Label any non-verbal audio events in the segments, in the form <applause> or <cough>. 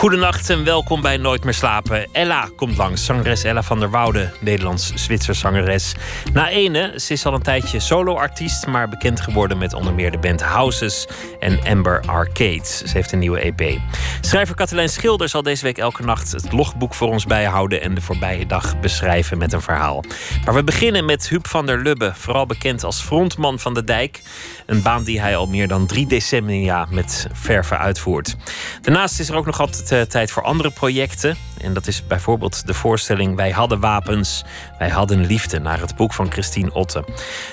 Goedenacht en welkom bij Nooit meer slapen. Ella komt langs, zangeres Ella van der Woude, Nederlands-Zwitser zangeres. Na ene, ze is al een tijdje solo-artiest, maar bekend geworden met onder meer de band Houses en Amber Arcades. Ze heeft een nieuwe EP. Schrijver Katelijn Schilder zal deze week elke nacht het logboek voor ons bijhouden en de voorbije dag beschrijven met een verhaal. Maar we beginnen met Huub van der Lubbe, vooral bekend als frontman van de Dijk. Een baan die hij al meer dan drie decennia met verve uitvoert. Daarnaast is er ook nog altijd uh, tijd voor andere projecten. En dat is bijvoorbeeld de voorstelling Wij hadden wapens, wij hadden liefde, naar het boek van Christine Otte.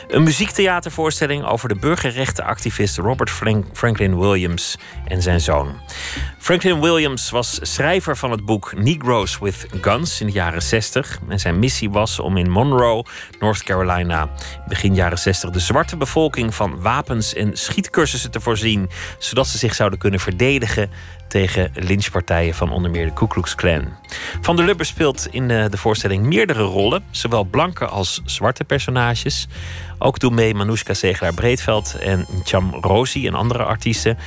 Een muziektheatervoorstelling over de burgerrechtenactivist Robert Franklin Williams en zijn zoon. Franklin Williams was schrijver van het boek Negroes with Guns in de jaren 60. En zijn missie was om in Monroe, North Carolina, begin jaren 60 de zwarte bevolking van wapens en schietcursussen te voorzien, zodat ze zich zouden kunnen verdedigen tegen lynchpartijen van onder meer de Ku Klux Klan. Van der Lubbe speelt in de, de voorstelling meerdere rollen, zowel blanke als zwarte personages. Ook doen mee Manoushka Zegelaar-Breedveld en Cham Rosi en andere artiesten.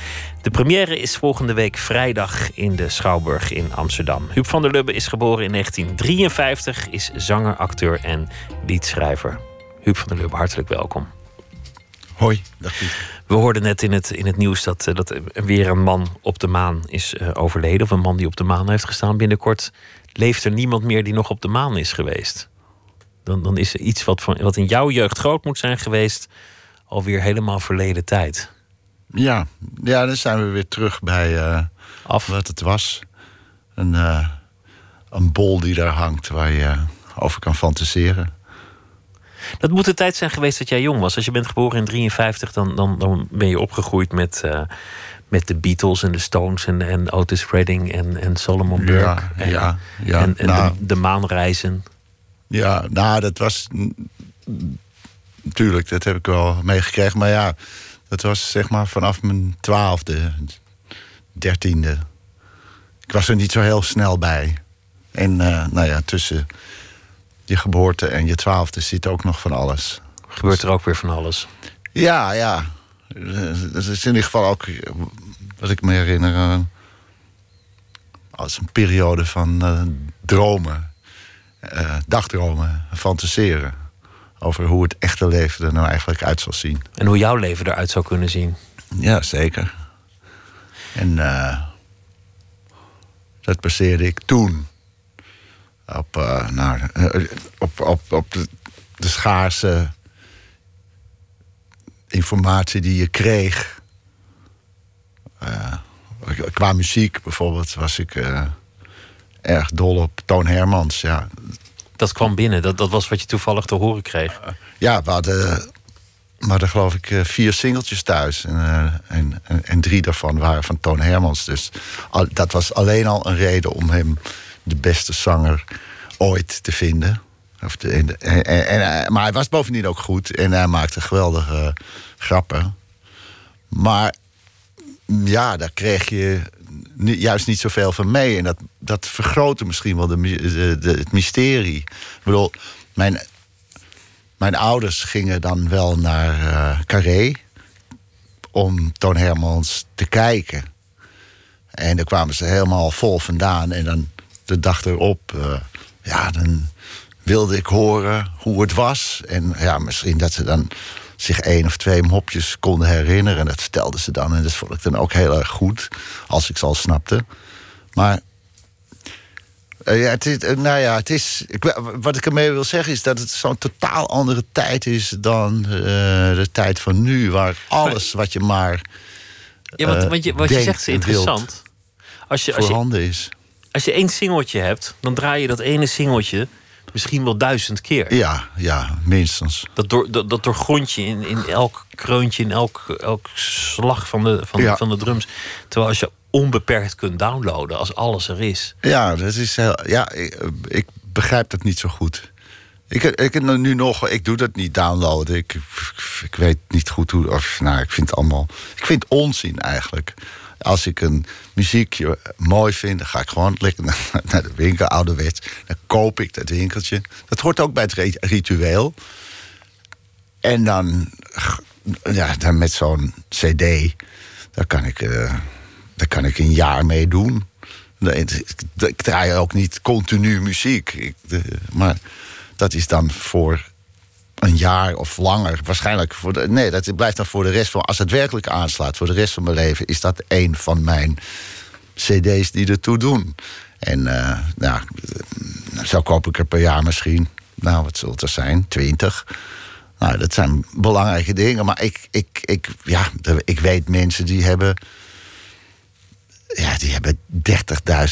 De première is volgende week vrijdag in de Schouwburg in Amsterdam. Huub van der Lubbe is geboren in 1953, is zanger, acteur en liedschrijver. Huub van der Lubbe, hartelijk welkom. Hoi, dag. We hoorden net in het, in het nieuws dat, eh, dat weer een man op de maan is uh, overleden. Of een man die op de maan heeft gestaan. Binnenkort leeft er niemand meer die nog op de maan is geweest. Dan, dan is er iets wat, van, wat in jouw jeugd groot moet zijn geweest, alweer helemaal verleden tijd. Ja, ja dan zijn we weer terug bij uh, Af. wat het was. Een, uh, een bol die daar hangt waar je over kan fantaseren. Dat moet de tijd zijn geweest dat jij jong was. Als je bent geboren in 53, dan, dan, dan ben je opgegroeid met, uh, met de Beatles en de Stones en, en Otis Redding en, en Solomon Burke. Ja, en, ja, ja. en, en nou, de, de maanreizen. Ja, nou, dat was. Natuurlijk, dat heb ik wel meegekregen. Maar ja, dat was zeg maar vanaf mijn twaalfde, dertiende. Ik was er niet zo heel snel bij. En uh, nou ja, tussen je geboorte en je twaalfde zit ook nog van alles. Gebeurt er ook weer van alles? Ja, ja. Dat is in ieder geval ook wat ik me herinner. Uh, als een periode van uh, dromen, uh, dagdromen, fantaseren. Over hoe het echte leven er nou eigenlijk uit zal zien. En hoe jouw leven eruit zou kunnen zien. Ja, zeker. En dat baseerde ik toen op, uh, nou, op, op, op de, de schaarse informatie die je kreeg. Uh, qua muziek bijvoorbeeld was ik erg dol op Toon Hermans. Ja. Dat kwam binnen, dat, dat was wat je toevallig te horen kreeg. ja, we hadden, we hadden geloof ik vier singeltjes thuis. En, en, en, drie daarvan waren van Toon Hermans. Dus al, dat was alleen al een reden om hem de beste zanger ooit te vinden. Of de, en, en, en, maar hij was bovendien ook goed en hij maakte geweldige grappen. Maar ja, daar kreeg je juist niet zoveel van mee. En dat, dat vergrootte misschien wel de, het mysterie. Ik bedoel, mijn, mijn ouders gingen dan wel naar uh, Carré om Toon Hermans te kijken. En daar kwamen ze helemaal vol vandaan. En dan de dag erop, uh, ja, dan wilde ik horen hoe het was. En ja, misschien dat ze dan zich één of twee mopjes konden herinneren. En dat vertelden ze dan. En dat vond ik dan ook heel erg goed, als ik ze al snapte. Maar uh, ja, het is, uh, nou ja, het is. Ik, wat ik ermee wil zeggen is dat het zo'n totaal andere tijd is dan uh, de tijd van nu, waar alles wat je maar. ja, want, want je, wat je zegt is interessant. Als je, als je, is. Als je één singeltje hebt, dan draai je dat ene singeltje misschien wel duizend keer. Ja, ja, minstens. Dat, door, dat, dat doorgrond je in, in elk kreuntje, in elk, elk slag van de, van, ja. van de drums. Terwijl als je onbeperkt kunt downloaden, als alles er is. Ja, dat is heel, ja ik, ik begrijp dat niet zo goed. Ik, ik, nu nog, ik doe dat niet downloaden. Ik, ik weet niet goed hoe. Of, nou, ik vind het allemaal. Ik vind onzin eigenlijk. Als ik een muziekje mooi vind, dan ga ik gewoon lekker <laughs> naar de winkel, ouderwets. Dan koop ik dat winkeltje. Dat hoort ook bij het ritueel. En dan, ja, dan met zo'n CD, daar kan ik, uh, daar kan ik een jaar mee doen. Ik draai ook niet continu muziek. Ik, maar dat is dan voor een jaar of langer. Waarschijnlijk voor de, nee, dat blijft dan voor de rest van. Als het werkelijk aanslaat voor de rest van mijn leven, is dat een van mijn CD's die ertoe doen. En uh, nou, zo koop ik er per jaar misschien. Nou, wat zult er zijn? Twintig. Nou, dat zijn belangrijke dingen. Maar ik, ik, ik, ja, ik weet mensen die hebben. Ja, die hebben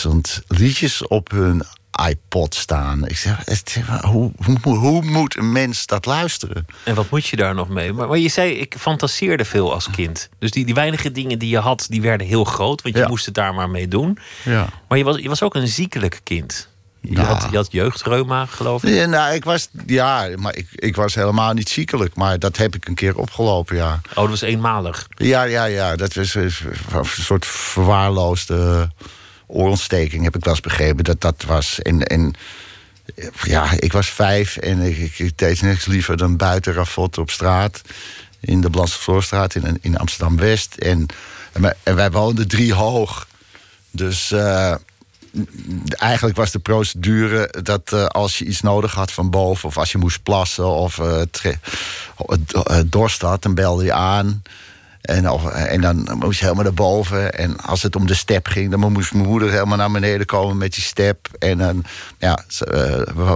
30.000 liedjes op hun iPod staan. Ik zeg, hoe, hoe, hoe, moet een mens dat luisteren? En wat moet je daar nog mee? Maar, maar je zei, ik fantaseerde veel als kind. Dus die, die weinige dingen die je had, die werden heel groot. Want je moest het daar maar mee doen. Ja. Maar je was, je was ook een ziekelijk kind. Je, had, je had jeugdreuma, geloof ik? Ja, nou, ik was, ja, maar ik, ik was helemaal niet ziekelijk. Maar dat heb ik een keer opgelopen, ja. Oh, dat was eenmalig? Ja, ja, ja. Dat was een soort verwaarloosde oorontsteking, heb ik wel begrepen dat dat was. En, en ja, ik was vijf en ik, deed niks liever dan buiten rafot op straat. In de Vloorstraat in, in Amsterdam-West. En, en, wij woonden drie hoog. Dus uh, eigenlijk was de procedure dat uh, als je iets nodig had van boven... of als je moest plassen of uh, dorst had, dan belde je aan... En, en dan moest je helemaal naar boven. En als het om de step ging, dan moest mijn moeder helemaal naar beneden komen met die step. En dan, ja, uh,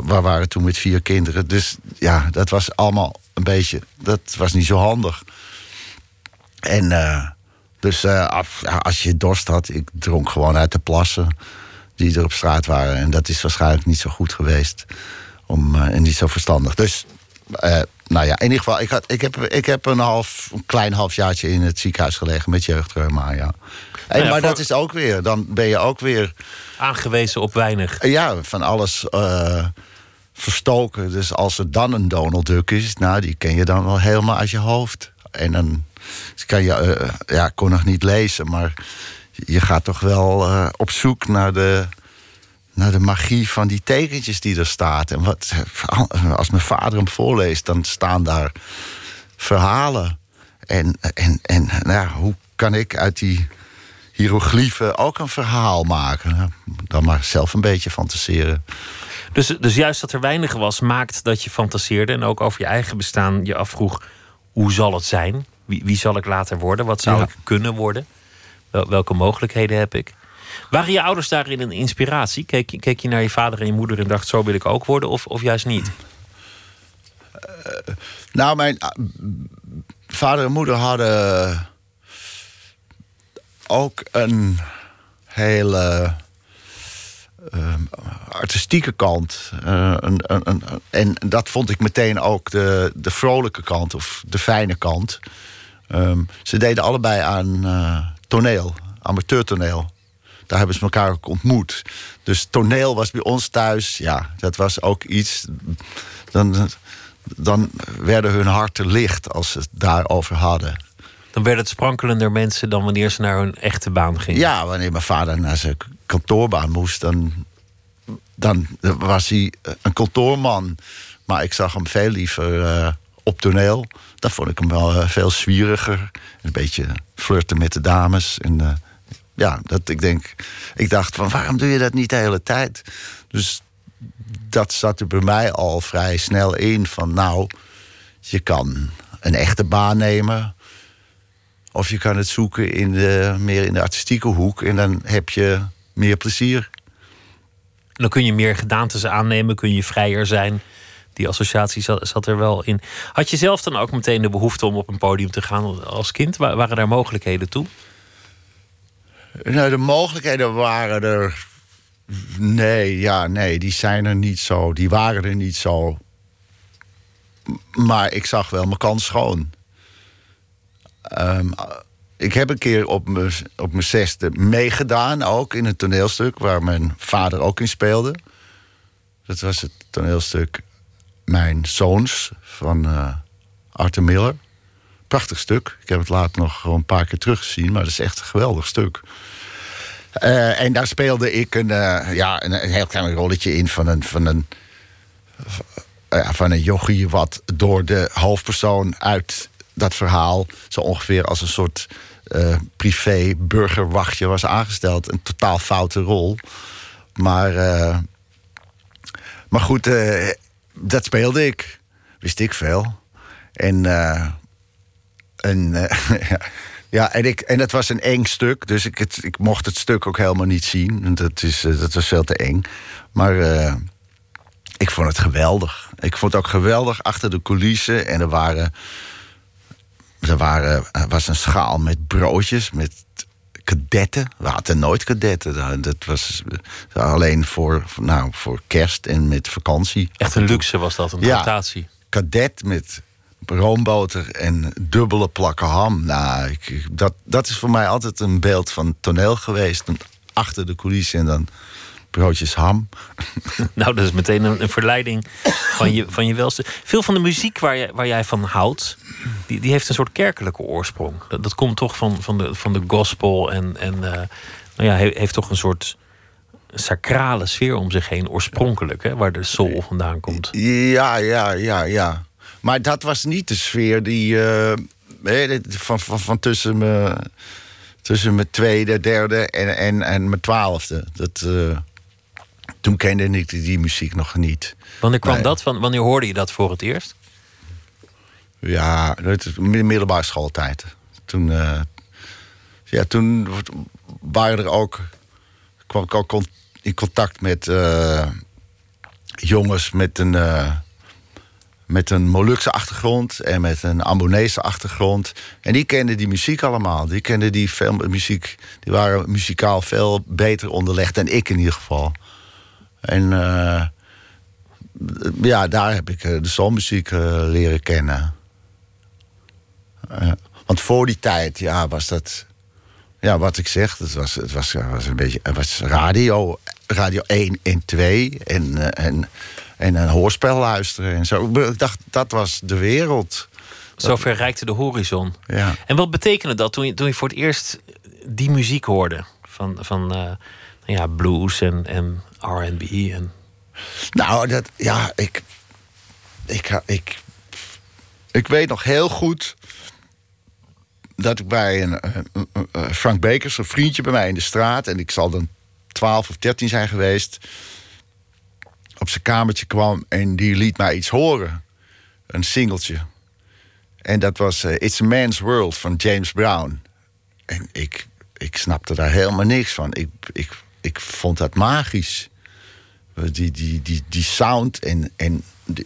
we, waren toen met vier kinderen. Dus ja, dat was allemaal een beetje, dat was niet zo handig. En uh, dus uh, als je dorst had, ik dronk gewoon uit de plassen die er op straat waren. En dat is waarschijnlijk niet zo goed geweest. Om, en niet zo verstandig. Dus nou ja, in ieder geval, ik, had, ik, heb, ik heb een, half, een klein halfjaartje in het ziekenhuis gelegen met jeugdreuma, ja. En, maar dat is ook weer, dan ben je ook weer... Aangewezen op weinig. Ja, van alles uh, verstoken. Dus als er dan een Donald Duck is, nou, die ken je dan wel helemaal uit je hoofd. En dan kan je, uh, ja, ik kon nog niet lezen, maar je gaat toch wel op zoek naar de naar de magie van die tekentjes die er staat. En wat, als mijn vader hem voorleest, dan staan daar verhalen. En, en, en nou ja, hoe kan ik uit die hieroglyphen ook een verhaal maken? Nou, dan maar zelf een beetje fantaseren. Dus, dus juist dat er weinig was, maakt dat je fantaseerde en ook over je eigen bestaan je afvroeg: hoe zal het zijn? Wie, wie zal ik later worden? Wat zou ik kunnen worden? welke mogelijkheden heb ik? Waren je ouders daarin een inspiratie? Keek, je naar je vader en je moeder en dacht: zo wil ik ook worden, of, of juist niet? Uh, nou, mijn uh, vader en moeder hadden ook een hele uh, artistieke kant. Een, een, een, en dat vond ik meteen ook de, de vrolijke kant of de fijne kant. Um, ze deden allebei aan toneel, amateurtoneel daar hebben ze elkaar ook ontmoet. Dus toneel was bij ons thuis, ja, dat was ook iets. Dan, dan werden hun harten licht als ze het daarover hadden. Dan werden het sprankelender mensen dan wanneer ze naar hun echte baan gingen. Ja, wanneer mijn vader naar zijn kantoorbaan moest, dan, dan was hij een kantoorman. Maar ik zag hem veel liever uh, op toneel. Daar vond ik hem wel uh, veel zwieriger. Een beetje flirten met de dames. En, uh, ja, dat ik denk, ik dacht van waarom doe je dat niet de hele tijd? Dus dat zat er bij mij al vrij snel in van nou, je kan een echte baan nemen. Of je kan het zoeken in de, meer in de artistieke hoek en dan heb je meer plezier. Dan kun je meer gedaantes aannemen, kun je vrijer zijn. Die associatie zat, zat, er wel in. Had je zelf dan ook meteen de behoefte om op een podium te gaan als kind? Waren daar mogelijkheden toe? Nou, de mogelijkheden waren er. Nee, ja, nee, die zijn er niet zo. Die waren er niet zo. Maar ik zag wel mijn kans schoon. Um, ik heb een keer op mijn, op mijn zesde meegedaan, ook in een toneelstuk waar mijn vader ook in speelde. Dat was het toneelstuk mijn zoons van uh, Arthur Miller. Prachtig stuk. Ik heb het later nog een paar keer teruggezien, maar dat is echt een geweldig stuk. Uh, en daar speelde ik een, uh, ja, een, heel klein rolletje in van een, van een, van een yogi... wat door de hoofdpersoon uit dat verhaal... zo ongeveer als een soort uh, privé burgerwachtje was aangesteld. Een totaal foute rol. Maar, maar goed, dat speelde ik. Wist ik veel. En, en <laughs> Ja, en, ik, en het was een eng stuk, dus ik, het, ik mocht het stuk ook helemaal niet zien. Dat, is, eh, dat was veel te eng. Maar uh, ik vond het geweldig. Ik vond het ook geweldig achter de coulissen. En er waren. Er, waren, er was een schaal met broodjes, met kadetten. We hadden nooit kadetten. Dat was alleen voor, nou, voor kerst en met vakantie. Echt een luxe was dat, een ja, Kadet met roomboter en dubbele plakken ham. Nou, ik, dat, dat is voor mij altijd een beeld van toneel geweest. Achter de coulissen en dan broodjes ham. <laughs> Nou, dat is meteen een, verleiding van je, van je welste. Veel van de muziek waar, je, waar jij van houdt, die, die heeft een soort kerkelijke oorsprong. Dat, dat komt toch van, van, de, van de gospel en, en uh, nou ja, heeft toch een soort sacrale sfeer om zich heen, oorspronkelijk, hè, waar de soul vandaan komt. Ja, ja, ja, ja. Maar dat was niet de sfeer die. Uh, van, van, van tussen mijn, tussen mijn tweede, derde en, en, en mijn twaalfde. Dat, uh, toen kende ik die, die, muziek nog niet. Wanneer kwam dat? Wanneer hoorde je dat voor het eerst? Ja, het middelbare schooltijd. Toen, uh, ja, toen waren er ook, kwam ik ook in contact met jongens met een met een Molukse achtergrond en met een Ambonese achtergrond. En die kenden die muziek allemaal. Die kenden die veel muziek. Die waren muzikaal veel beter onderlegd dan ik in ieder geval. En uh, ja, daar heb ik eh, de soulmuziek uh, leren kennen. want voor die tijd, ja, was dat. Ja, wat ik zeg, het was, het was, was een beetje. Het was radio, radio 1 en 2. En, en en een hoorspel luisteren en zo. Ik dacht, dat was de wereld. Zo verrijkte de horizon. Ja. En wat betekende dat toen je, toen je voor het eerst die muziek hoorde? Van, van uh, ja, blues en, en RB. En... Nou, dat, ja, ik, ik, ik, ik weet nog heel goed dat ik bij een, Frank Bekers, een vriendje bij mij in de straat, en ik zal dan 12 of 13 zijn geweest op zijn kamertje kwam en die liet mij iets horen. Een singeltje. En dat was uh, It's a Man's World van James Brown. En ik, ik snapte daar helemaal niks van. Ik, ik, ik vond dat magisch. Die, die, die, die sound en, en die,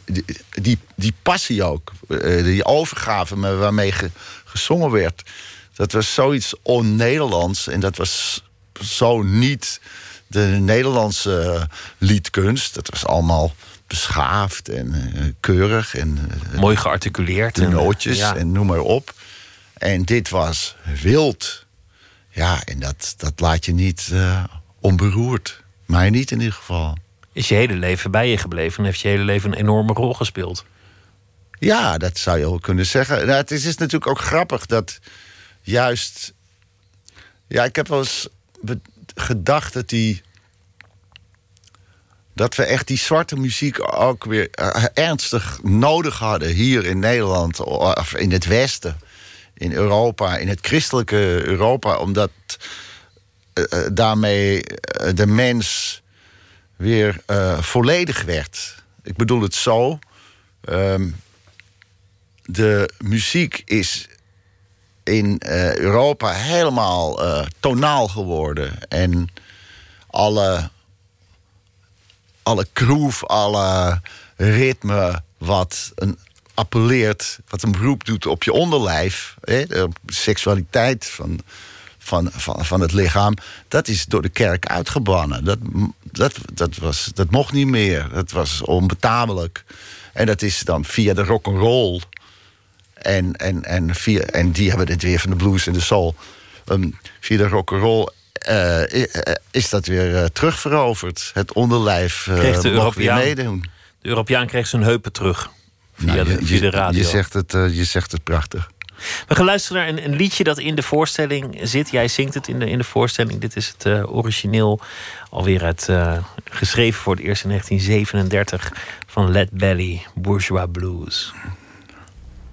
die, die passie ook. Uh, die overgave waarmee ge, gezongen werd. Dat was zoiets on-Nederlands. En dat was zo niet de Nederlandse eh, liedkunst. Dat was allemaal beschaafd en uh, keurig. En, uh, Mooi gearticuleerd. De nootjes en, en noem maar op. En dit was wild. Ja, en dat, dat laat je niet uh, onberoerd. Mij niet in ieder geval. Is je hele leven bij je gebleven en heeft je hele leven een enorme rol gespeeld? Ja, dat zou je wel kunnen zeggen. Nou, het is, is natuurlijk ook grappig dat juist. Ja, ik heb wel eens gedacht dat die. Dat we echt die zwarte muziek ook weer eh, ernstig nodig hadden hier in Nederland of in het Westen, in Europa, in het christelijke Europa, omdat uh, daarmee de mens weer volledig werd. Ik bedoel het zo. Um, de muziek is in uh, Europa helemaal uh, tonaal geworden. En alle, alle groove, alle ritme wat een appelleert, wat een beroep doet op je onderlijf, hè, de seksualiteit van, van, van, van het lichaam, dat is door de kerk uitgebannen. Dat, dat, dat, was, dat mocht niet meer. Dat was onbetamelijk. En dat is dan via de rock and roll en, en, en, via, en die hebben het weer van de blues en de soul. Um, via de rock'n'roll uh, is dat weer uh, terugveroverd. Het onderlijf uh, Kreeg de weer meedoen. De Europeaan kreeg zijn heupen terug. Via, Nou, de, via radio. Je zegt het, eh, je zegt het prachtig. We gaan luisteren naar een, een liedje dat in de voorstelling zit. Jij zingt het in de, in de voorstelling. Dit is het eh, origineel. Alweer uit, eh, geschreven voor het eerst in 1937 van Led Belly, Bourgeois Blues.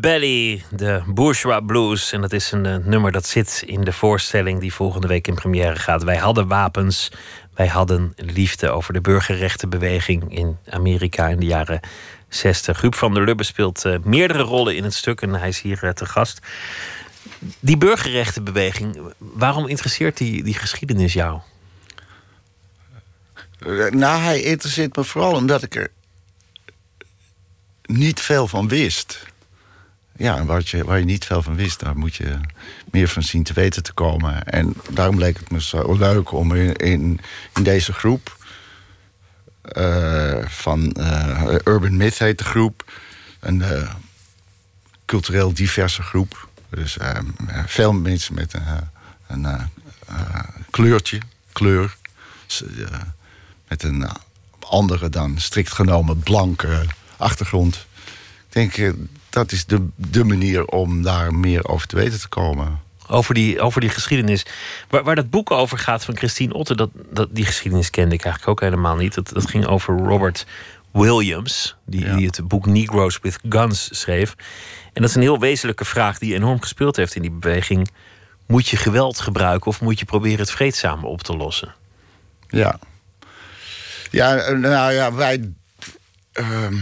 Belly, de Bourgeois Blues. En dat is een eh, nummer dat zit in de voorstelling die volgende week in première gaat. Wij hadden wapens, wij hadden liefde over de burgerrechtenbeweging in Amerika in de jaren 60. Huub van der Lubbe speelt eh, meerdere rollen in het stuk en hij is hier eh, te gast. Die burgerrechtenbeweging, waarom interesseert die, die geschiedenis jou? Nou, hij interesseert me vooral omdat ik er niet veel van wist. Ja, en wat je, waar je niet veel van wist, daar moet je meer van zien te weten te komen. En daarom leek het me zo leuk om in, in, deze groep eh, van eh, Urban Myth heet de groep, een eh, cultureel diverse groep. Dus veel mensen met een, een kleurtje, kleur. S- eh, met een andere dan strikt genomen blanke achtergrond. Ik denk, dat is de, de manier om daar meer over te weten te komen. Over die, over die geschiedenis. Waar, waar dat boek over gaat van Christine Otten, dat, dat, die geschiedenis kende ik eigenlijk ook helemaal niet. Dat, dat ging over Robert Williams, die, Ja. die het boek Negroes with Guns schreef. En dat is een heel wezenlijke vraag die enorm gespeeld heeft in die beweging. Moet je geweld gebruiken of moet je proberen het vreedzaam op te lossen? Ja. Ja, nou ja, wij. ehm, eh,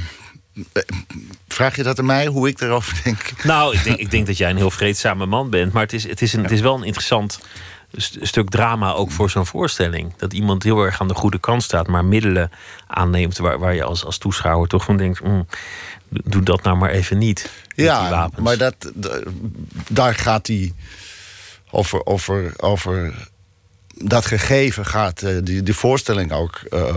vraag je dat aan mij, hoe ik erover denk? Nou, ik denk, ik denk dat jij een heel vreedzame man bent. Maar het is, het is, een, het is wel een interessant st- stuk drama ook voor zo'n voorstelling. Dat iemand heel erg aan de goede kant staat, maar middelen aanneemt waar, waar je als, als toeschouwer toch van denkt: "Mm, doe dat nou maar even niet. die Ja, wapens." maar dat, daar gaat hij over, over, over dat gegeven gaat eh, die, die voorstelling ook. eh,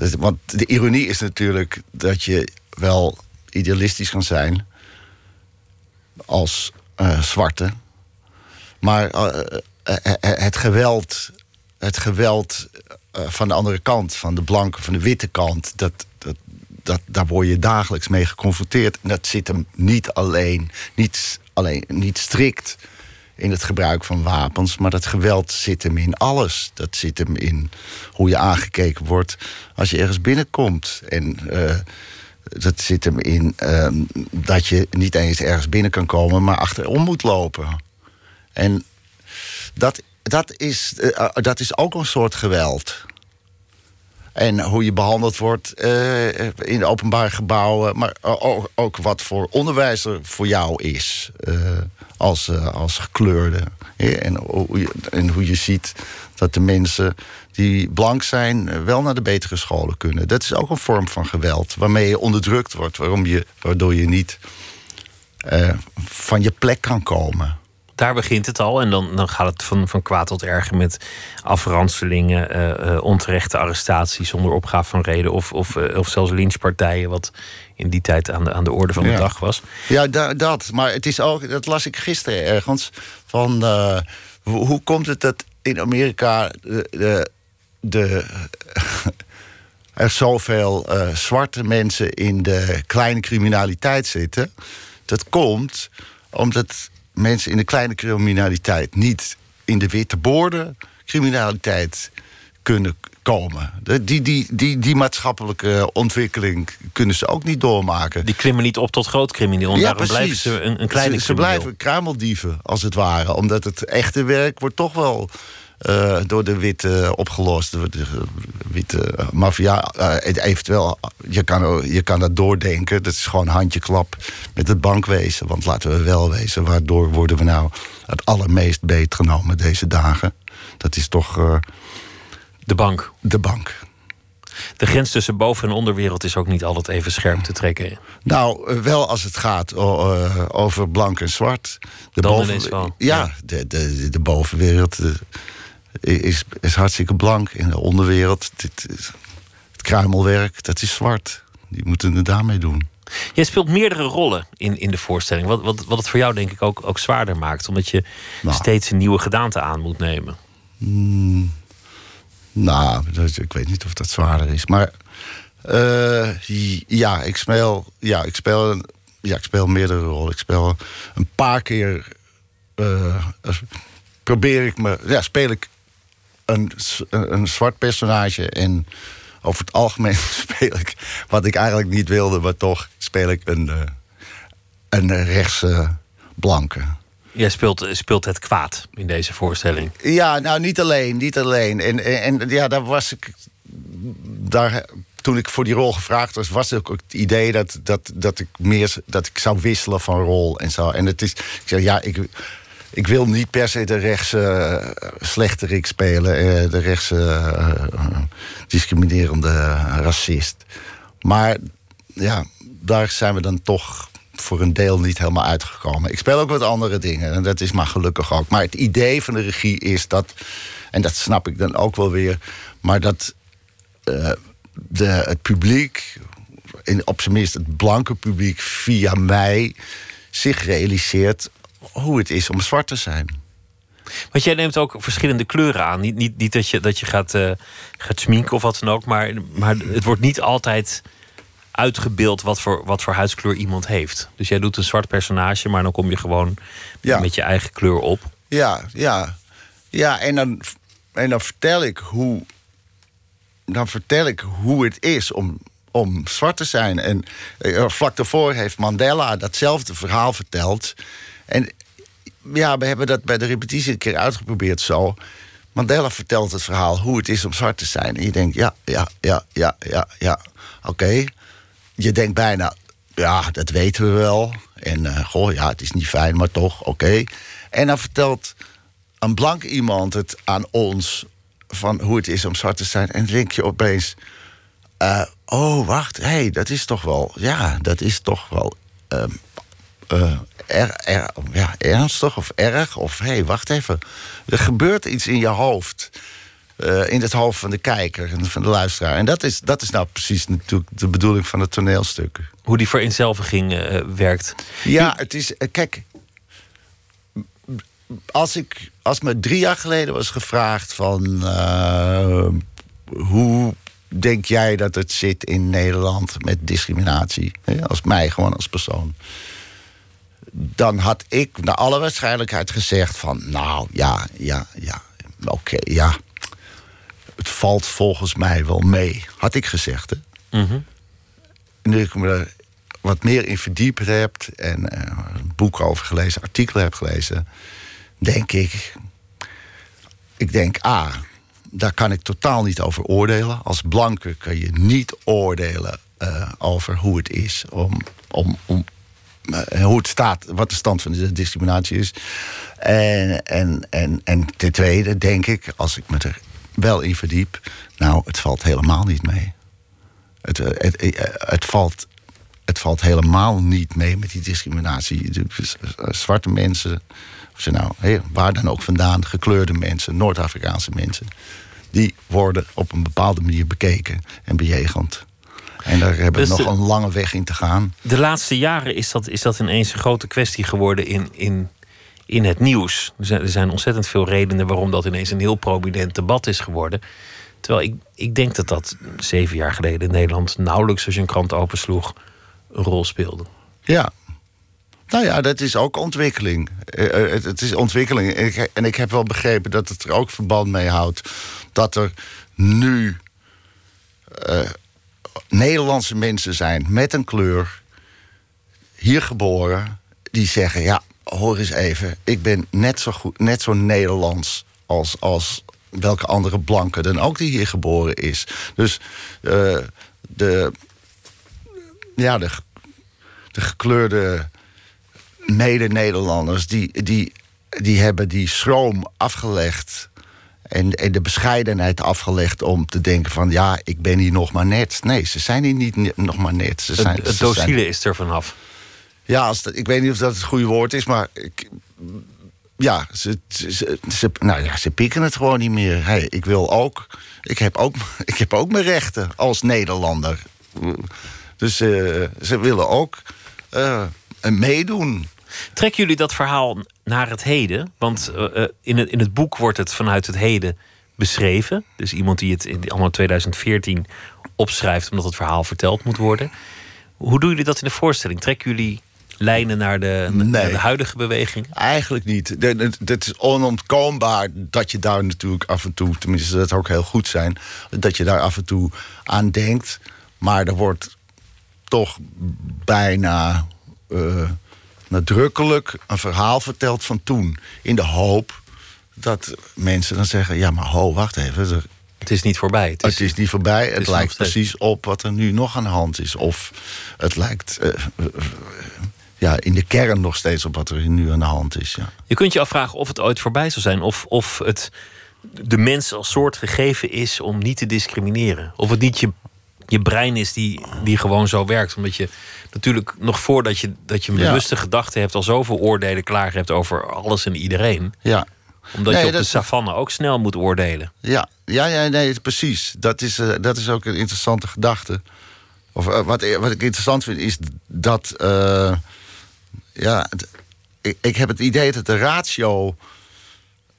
eh, want de ironie is natuurlijk dat je wel idealistisch kan zijn als eh, zwarte, maar eh, eh, het geweld, het geweld van de andere kant, van de blanke, van de witte kant, dat, dat, dat, daar word je dagelijks mee geconfronteerd. En dat zit hem niet alleen, niet, alleen, niet strikt in het gebruik van wapens, maar dat geweld zit hem in alles. Dat zit hem in hoe je aangekeken wordt als je ergens binnenkomt. En eh, dat zit hem in ehm, dat je niet eens ergens binnen kan komen, maar achterom moet lopen. En dat, dat, is, eh, dat is ook een soort geweld. En hoe je behandeld wordt eh, in openbare gebouwen. Maar ook, wat voor onderwijs er voor jou is. Als, eh, als gekleurde. En, en hoe je ziet dat de mensen die blank zijn... eh, wel naar de betere scholen kunnen. Dat is ook een vorm van geweld. Waarmee je onderdrukt wordt. Waarom je, waardoor je niet eh, van je plek kan komen. Daar begint het al. En dan, dan gaat het van, van kwaad tot erger met afranselingen, eh, eh, onterechte arrestaties zonder opgave van reden. Of, of, eh, of zelfs lynchpartijen, wat in die tijd aan de, aan de orde van de Ja. dag was. Ja, da- dat. Maar het is ook, dat las ik gisteren ergens. Van hoe, komt het dat in Amerika de, de, de, <laughs> er zoveel zwarte mensen in de kleine criminaliteit zitten? Dat komt omdat mensen in de kleine criminaliteit niet in de witte borden criminaliteit kunnen komen. Die, die, die, die maatschappelijke ontwikkeling kunnen ze ook niet doormaken. Die klimmen niet op tot groot crimineel. Daarom blijven ze een, een kleine ze, blijven kruimeldieven, als het ware. Omdat het echte werk wordt toch wel eh, door de witte opgelost. De, de witte maffia. eh, eventueel, je kan, je kan dat doordenken. Dat is gewoon handjeklap met het bankwezen. Want laten we wel wezen, waardoor worden we nou het allermeest beetgenomen deze dagen? Dat is toch eh, De bank. de bank. De grens tussen boven- en onderwereld is ook niet altijd even scherp te trekken. Nou, eh, wel als het gaat eh, over blank en zwart. De Dan wel, Ja, ja. De, de, de bovenwereld eh, is, is hartstikke blank. In de onderwereld, dit, het kruimelwerk, dat is zwart. Die moeten het daarmee doen. Jij speelt meerdere rollen in, in de voorstelling. Wat, wat, wat het voor jou denk ik ook, ook zwaarder maakt. Omdat je Nou. steeds een nieuwe gedaante aan moet nemen. Nou, dat- ik weet niet of dat zwaarder is. Maar eh, ja, ik speel, ja, ik speel, ja, ik speel meerdere rollen. Ik speel een paar keer. eh, probeer ik me. Ja, speel ik een, een, zwart personage. En over het algemeen <laughs> speel ik wat ik eigenlijk niet wilde, maar toch speel ik een, eh, een rechtse blanke. Jij speelt, speelt het kwaad in deze voorstelling. Ja, nou niet alleen, niet alleen. En, en, en ja, daar was ik. Daar, toen ik voor die rol gevraagd was, was ook het idee dat, dat, dat ik meer dat ik zou wisselen van rol en zo. En het is. Ik zeg ja, ik, ik wil niet per se de rechtse eh, slechterik spelen, eh, de rechtse eh, discriminerende racist. Maar ja, daar zijn we dan toch voor een deel niet helemaal uitgekomen. Ik speel ook wat andere dingen en dat is maar gelukkig ook. Maar het idee van de regie is dat, en dat snap ik dan ook wel weer, maar dat de, het publiek, in, op zijn minst het blanke publiek via mij, zich realiseert hoe het is om zwart te zijn. Want jij neemt ook verschillende kleuren aan. Niet, niet, niet dat je, dat je gaat, eh, gaat sminken of wat dan ook. Maar, maar het wordt niet altijd uitgebeeld wat voor, wat voor huidskleur iemand heeft. Dus jij doet een zwart personage, maar dan kom je gewoon Ja. met je eigen kleur op. Ja, ja. Ja, en dan, en dan vertel ik hoe. Dan vertel ik hoe het is om, om zwart te zijn. En eh, vlak daarvoor heeft Mandela datzelfde verhaal verteld. En ja, we hebben dat bij de repetitie een keer uitgeprobeerd zo. Mandela vertelt het verhaal hoe het is om zwart te zijn. En je denkt, ja, ja, ja, ja, ja, ja. Oké. Je denkt bijna, ja, dat weten we wel. En eh, goh, ja, het is niet fijn, maar toch, oké. En dan vertelt een blank iemand het aan ons van hoe het is om zwart te zijn. En dan denk je opeens: eh, oh, wacht, hé, hey, dat is toch wel, ja, dat is toch wel eh, er, er, ja, ernstig of erg. Of hé, hey, wacht even, er gebeurt iets in je hoofd. eh, in het hoofd van de kijker en van de luisteraar. En dat is, dat is nou precies natuurlijk de bedoeling van het toneelstuk. Hoe die vereenzelviging eh, werkt. Ja, het is. eh, Kijk. Als, ik, als me drie jaar geleden was gevraagd van. hoe denk jij dat het zit in Nederland met discriminatie? Hè, Als mij, gewoon als persoon. Dan had ik naar alle waarschijnlijkheid gezegd van. Nou ja, ja, ja. Oké, ja. Het valt volgens mij wel mee. Had ik gezegd, hè? Mhm. nu ik me er wat meer in verdiept heb en eh, een boek over gelezen, artikelen heb gelezen, denk ik, ik denk, ah, daar kan ik totaal niet over oordelen. Als blanke kan je niet oordelen eh, over hoe het is om, om, om eh, hoe het staat, wat de stand van de discriminatie is. En, en, en, en ten tweede denk ik, als ik me er wel in verdiep, nou, het valt helemaal niet mee. Het, eh, het, eh, het, valt, het valt helemaal niet mee met die discriminatie. Z- Zwarte mensen, of ze nou, waar dan ook vandaan, gekleurde mensen, Noord-Afrikaanse mensen, die worden op een bepaalde manier bekeken en bejegend. En daar hebben we Dus nog de- een lange weg in te gaan. De laatste jaren is dat, is dat ineens een grote kwestie geworden in, in, in het nieuws. Er zijn, er zijn ontzettend veel redenen waarom dat ineens een heel prominent debat is geworden. Terwijl ik, ik denk dat dat zeven jaar geleden in Nederland nauwelijks als je een krant opensloeg een rol speelde. Ja. Nou ja, dat is ook ontwikkeling. Eh, eh, het, het is ontwikkeling. En ik, en ik heb wel begrepen dat het er ook verband mee houdt dat er nu eh, Nederlandse mensen zijn met een kleur, hier geboren, die zeggen: Ja, hoor eens even, ik ben net zo, goed, net zo Nederlands als, als welke andere blanke dan ook die hier geboren is. Dus eh, de, ja, de, de gekleurde mede-Nederlanders, die, die, die hebben die schroom afgelegd. En, en de bescheidenheid afgelegd om te denken van... ja, ik ben hier nog maar net. Nee, ze zijn hier niet ne- nog maar net. Ze zijn, het het ze zijn- docile is er vanaf. ja, als ik weet niet of dat het goede woord is, maar... Ik, ja, ze, ze, ze, ze- nou ja, ze pikken het gewoon niet meer. Hey, ik wil ook... Ik heb ook, <laughs> ik heb ook mijn rechten als Nederlander. Dus eh, ze willen ook eh, meedoen. Trekken jullie dat verhaal naar het heden? Want eh, eh, in, het, in het boek wordt het vanuit het heden beschreven. Dus iemand die het in anno 2014 opschrijft omdat het verhaal verteld moet worden. Hoe doen jullie dat in de voorstelling? Trekken jullie lijnen naar de, naar de huidige beweging? Eigenlijk niet. Het is onontkoombaar dat je daar natuurlijk af en toe, tenminste dat zou ook heel goed zijn, dat je daar af en toe aan denkt. Maar er wordt toch bijna eh, nadrukkelijk een verhaal verteld van toen. In de hoop dat mensen dan zeggen: ja, maar ho, wacht even. er- Het is niet voorbij. Het is, het is niet voorbij. Het, lijkt precies op wat er nu nog aan de hand is. Of het lijkt eh, eh, ja, in de kern nog steeds op wat er nu aan de hand is. Ja. Je kunt je afvragen of het ooit voorbij zal zijn. Of, of het de mens als soort gegeven is om niet te discrimineren. Of het niet je, je brein is die, die gewoon zo werkt. Omdat je natuurlijk nog voordat je, dat je een Ja. bewuste gedachte hebt... al zoveel oordelen klaar hebt over alles en iedereen. Ja. Omdat Nee, je op dat de savanne ook snel moet oordelen. Ja, ja, ja nee, precies. Dat is, eh, dat is ook een interessante gedachte. Of eh, wat, wat ik interessant vind is dat. eh, ja, ik, ik heb het idee dat de ratio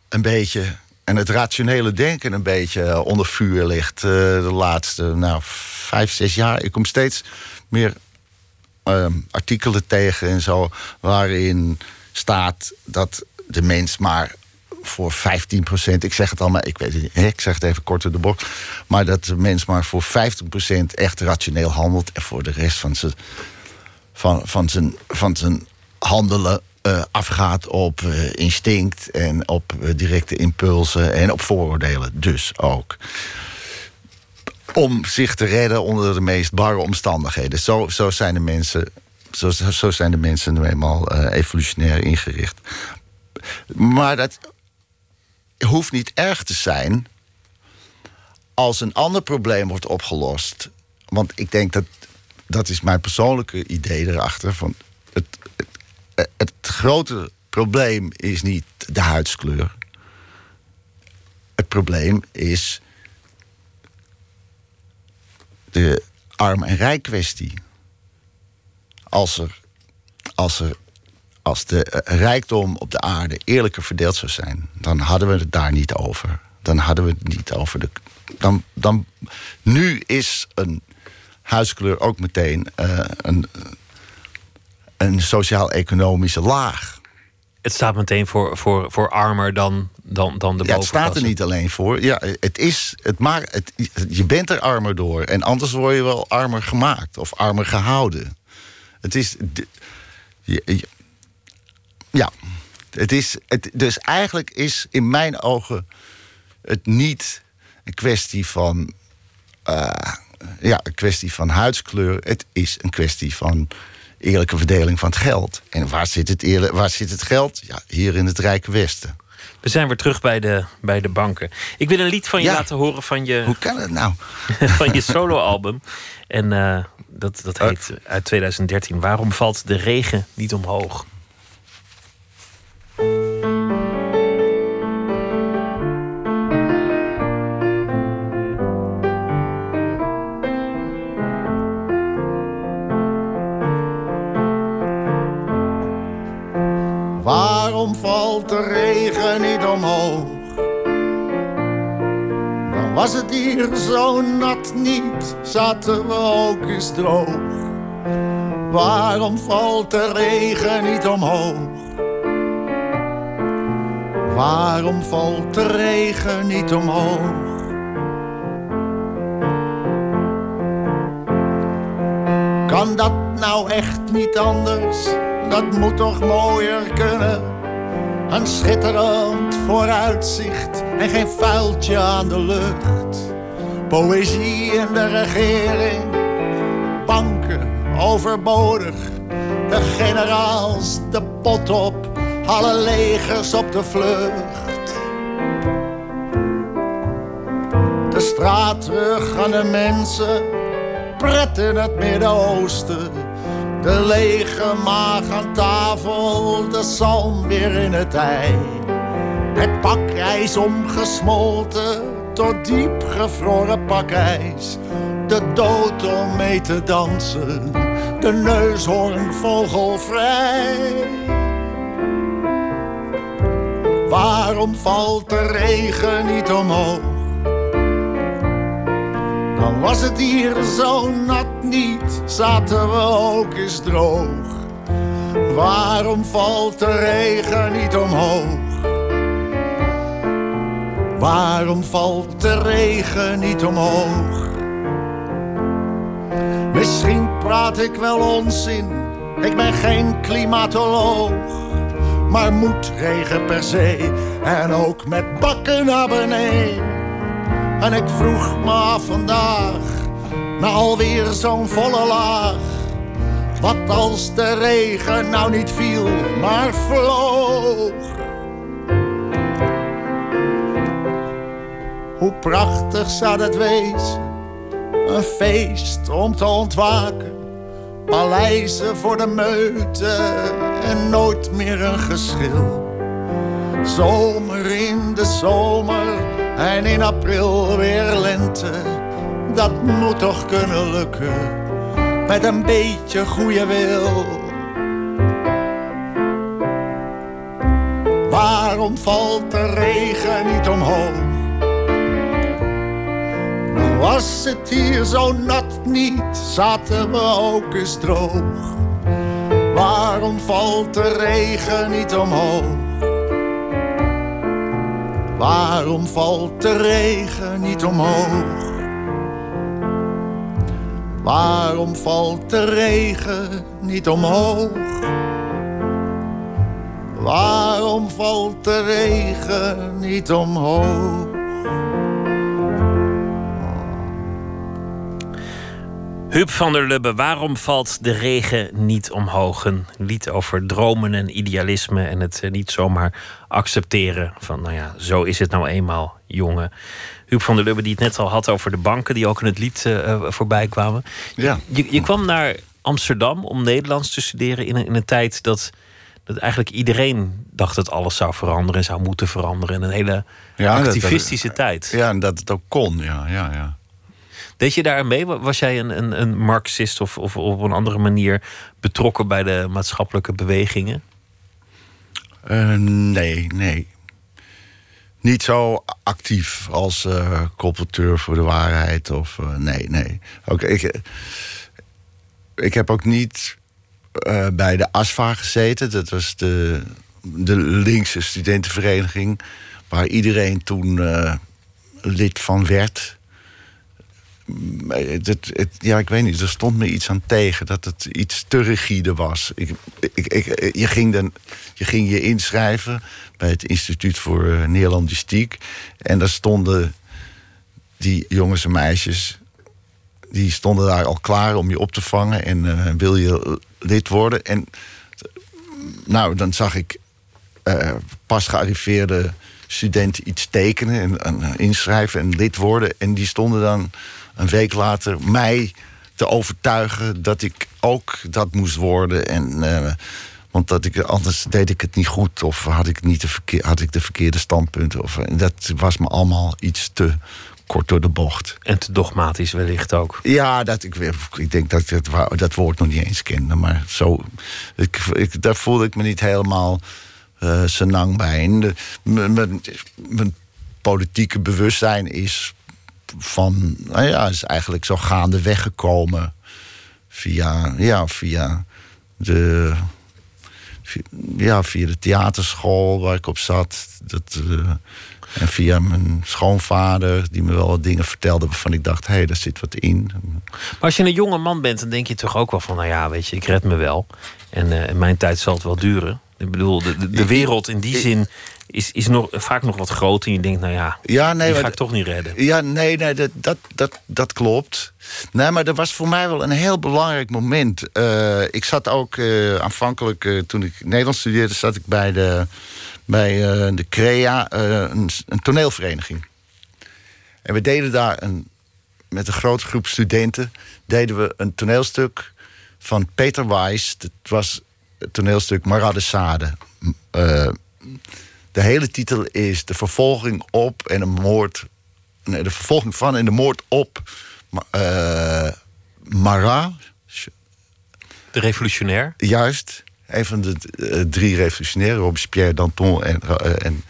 een beetje. En het rationele denken een beetje eh, onder vuur ligt. eh, de laatste nou, vijf, zes jaar. Ik kom steeds meer ehm, artikelen tegen en zo. waarin staat dat de mens maar voor 15%, ik zeg het al, maar ik weet het niet, ik zeg het even kort door de bocht, maar dat de mens maar voor 50% echt rationeel handelt en voor de rest van zijn, van, van zijn, van zijn handelen eh, afgaat op eh, instinct en op eh, directe impulsen en op vooroordelen dus ook. Om zich te redden onder de meest barre omstandigheden. Zo, zo zijn de mensen. Zo, zo zijn de mensen nu eenmaal evolutionair ingericht. Maar dat, hoeft niet erg te zijn als een ander probleem wordt opgelost. Want ik denk dat dat is mijn persoonlijke idee erachter. Van het, het, grote probleem is niet de huidskleur. Het probleem is de arm- en rijk kwestie. Als, er, als, er, als de eh, rijkdom op de aarde eerlijker verdeeld zou zijn, dan hadden we het daar niet over. Dan hadden we het niet over de. Dan, dan, nu is een huidskleur ook meteen uh, een, een sociaal-economische laag. Het staat meteen voor, voor, voor armer dan, dan, dan de ja, Het staat er niet alleen voor. Ja, het is, het maakt, het, je bent er armer door. En anders word je wel armer gemaakt of armer gehouden. Het is. Ja, het is. Het, dus eigenlijk is in mijn ogen het niet een kwestie van. Uh, ja, een kwestie van huidskleur. Het is een kwestie van eerlijke verdeling van het geld. En waar zit het, eerlijk, waar zit het geld? Ja, hier in het Rijke Westen. We zijn weer terug bij de, bij de banken. Ik wil een lied van je laten horen van je. Hoe kan het nou? <laughs> van je soloalbum. En uh, dat, dat heet uit 2013. Waarom valt de regen niet omhoog? Valt de regen niet omhoog? Dan was het hier zo nat niet, zaten we ook eens droog. Waarom valt de regen niet omhoog? Waarom valt de regen niet omhoog? Kan dat nou echt niet anders? dat moet toch mooier kunnen. Een schitterend vooruitzicht en geen vuiltje aan de lucht. Poëzie in de regering, banken overbodig. De generaals de pot op, alle legers op de vlucht. De straat terug aan de mensen, pret in het Midden-Oosten de lege maag aan tafel, de zalm weer in het ei. Het pakijs omgesmolten tot diep gevroren pakijs. De dood om mee te dansen, de neushoorn vogelvrij. Waarom valt de regen niet omhoog? Dan was het hier zo nat niet, zaten we ook eens droog. Waarom valt de regen niet omhoog? Waarom valt de regen niet omhoog? Misschien praat ik wel onzin, ik ben geen klimatoloog. Maar moet regen per se en ook met bakken naar beneden. En ik vroeg me vandaag, na alweer zo'n volle laag. Wat als de regen nou niet viel, maar vloog? Hoe prachtig zou dat wezen, een feest om te ontwaken. Paleizen voor de meute en nooit meer een geschil. Zomer in de zomer en in april weer lente, dat moet toch kunnen lukken met een beetje goede wil. Waarom valt de regen niet omhoog? Nou was het hier zo nat niet, zaten we ook eens droog. Waarom valt de regen niet omhoog? Waarom valt de regen niet omhoog? Waarom valt de regen niet omhoog? Waarom valt de regen niet omhoog? Huub van der Lubbe, waarom valt de regen niet omhoog? Een lied over dromen en idealisme en het eh, niet zomaar accepteren van, nou ja, zo is het nou eenmaal, jongen. Huub van der Lubbe, die het net al had over de banken die ook in het lied uh, voorbij kwamen. Ja. Je, je kwam naar Amsterdam om Nederlands te studeren in een, in een tijd dat, dat eigenlijk iedereen dacht dat alles zou veranderen en zou moeten veranderen. In een hele Ja, dat- activistische tijd. Ja, en dat het ook kon, ja, ja, ja. Deed je daar mee? Was jij een, een, een Marxist of, of op een andere manier betrokken bij de maatschappelijke bewegingen? Eh, nee, nee. Niet zo actief als colporteur voor de waarheid. Of, eh, nee, nee. Ook, ik, ik heb ook niet bij de ASFA gezeten. Dat was de, de linkse studentenvereniging. Waar iedereen toen lid van werd. Maar Het, ja, ik weet niet, er stond me iets aan tegen dat het iets te rigide was. Ik, ik, ik, je, ging dan, je ging je inschrijven bij het Instituut voor eh, Neerlandistiek. En daar stonden die jongens en meisjes, die stonden daar al klaar om je op te vangen. En eh, wil je lid worden? En nou, dan zag ik eh, pas gearriveerde studenten iets tekenen en, en inschrijven en lid worden. En die stonden dan een week later mij te overtuigen dat ik ook dat moest worden. En, eh, want dat ik, anders deed ik het niet goed of had ik, niet de, verkeer, had ik de verkeerde standpunten. Of, en dat was me allemaal iets te kort door de bocht. En te dogmatisch wellicht ook. Ja, dat, ik, ik denk dat ik dat, dat woord nog niet eens kende. Maar zo, ik, ik, daar voelde ik me niet helemaal eh senang bij. En de- mijn politieke bewustzijn is van, nou ja, is eigenlijk zo gaande weggekomen via, ja, via de, ja, via de theaterschool waar ik op zat. Dat, eh, en via mijn schoonvader, die me wel wat dingen vertelde waarvan ik dacht, hé, hey, daar zit wat in. Maar als je een jonge man bent, dan denk je toch ook wel van, nou ja, weet je, ik red me wel. En eh, mijn tijd zal het wel duren. Ik bedoel, de, de, de wereld in die zin is, is nog, vaak nog wat groter. En je denkt, nou ja, Ja, nee, die ga ik toch niet redden. Ja, nee, nee dat, dat, dat, dat klopt. Nee, maar er was voor mij wel een heel belangrijk moment. Eh, ik zat ook eh, aanvankelijk, eh, toen ik Nederlands studeerde, zat ik bij de, bij, de CREA, een, een toneelvereniging. En we deden daar een, met een grote groep studenten deden we een toneelstuk van Peter Weiss. Dat was het toneelstuk Marade Sade. De hele titel is De vervolging op en een moord. Nee, de vervolging van en de moord op eh Marat. De revolutionair. Juist. Een van de eh, drie revolutionairen, Robespierre, Danton en, en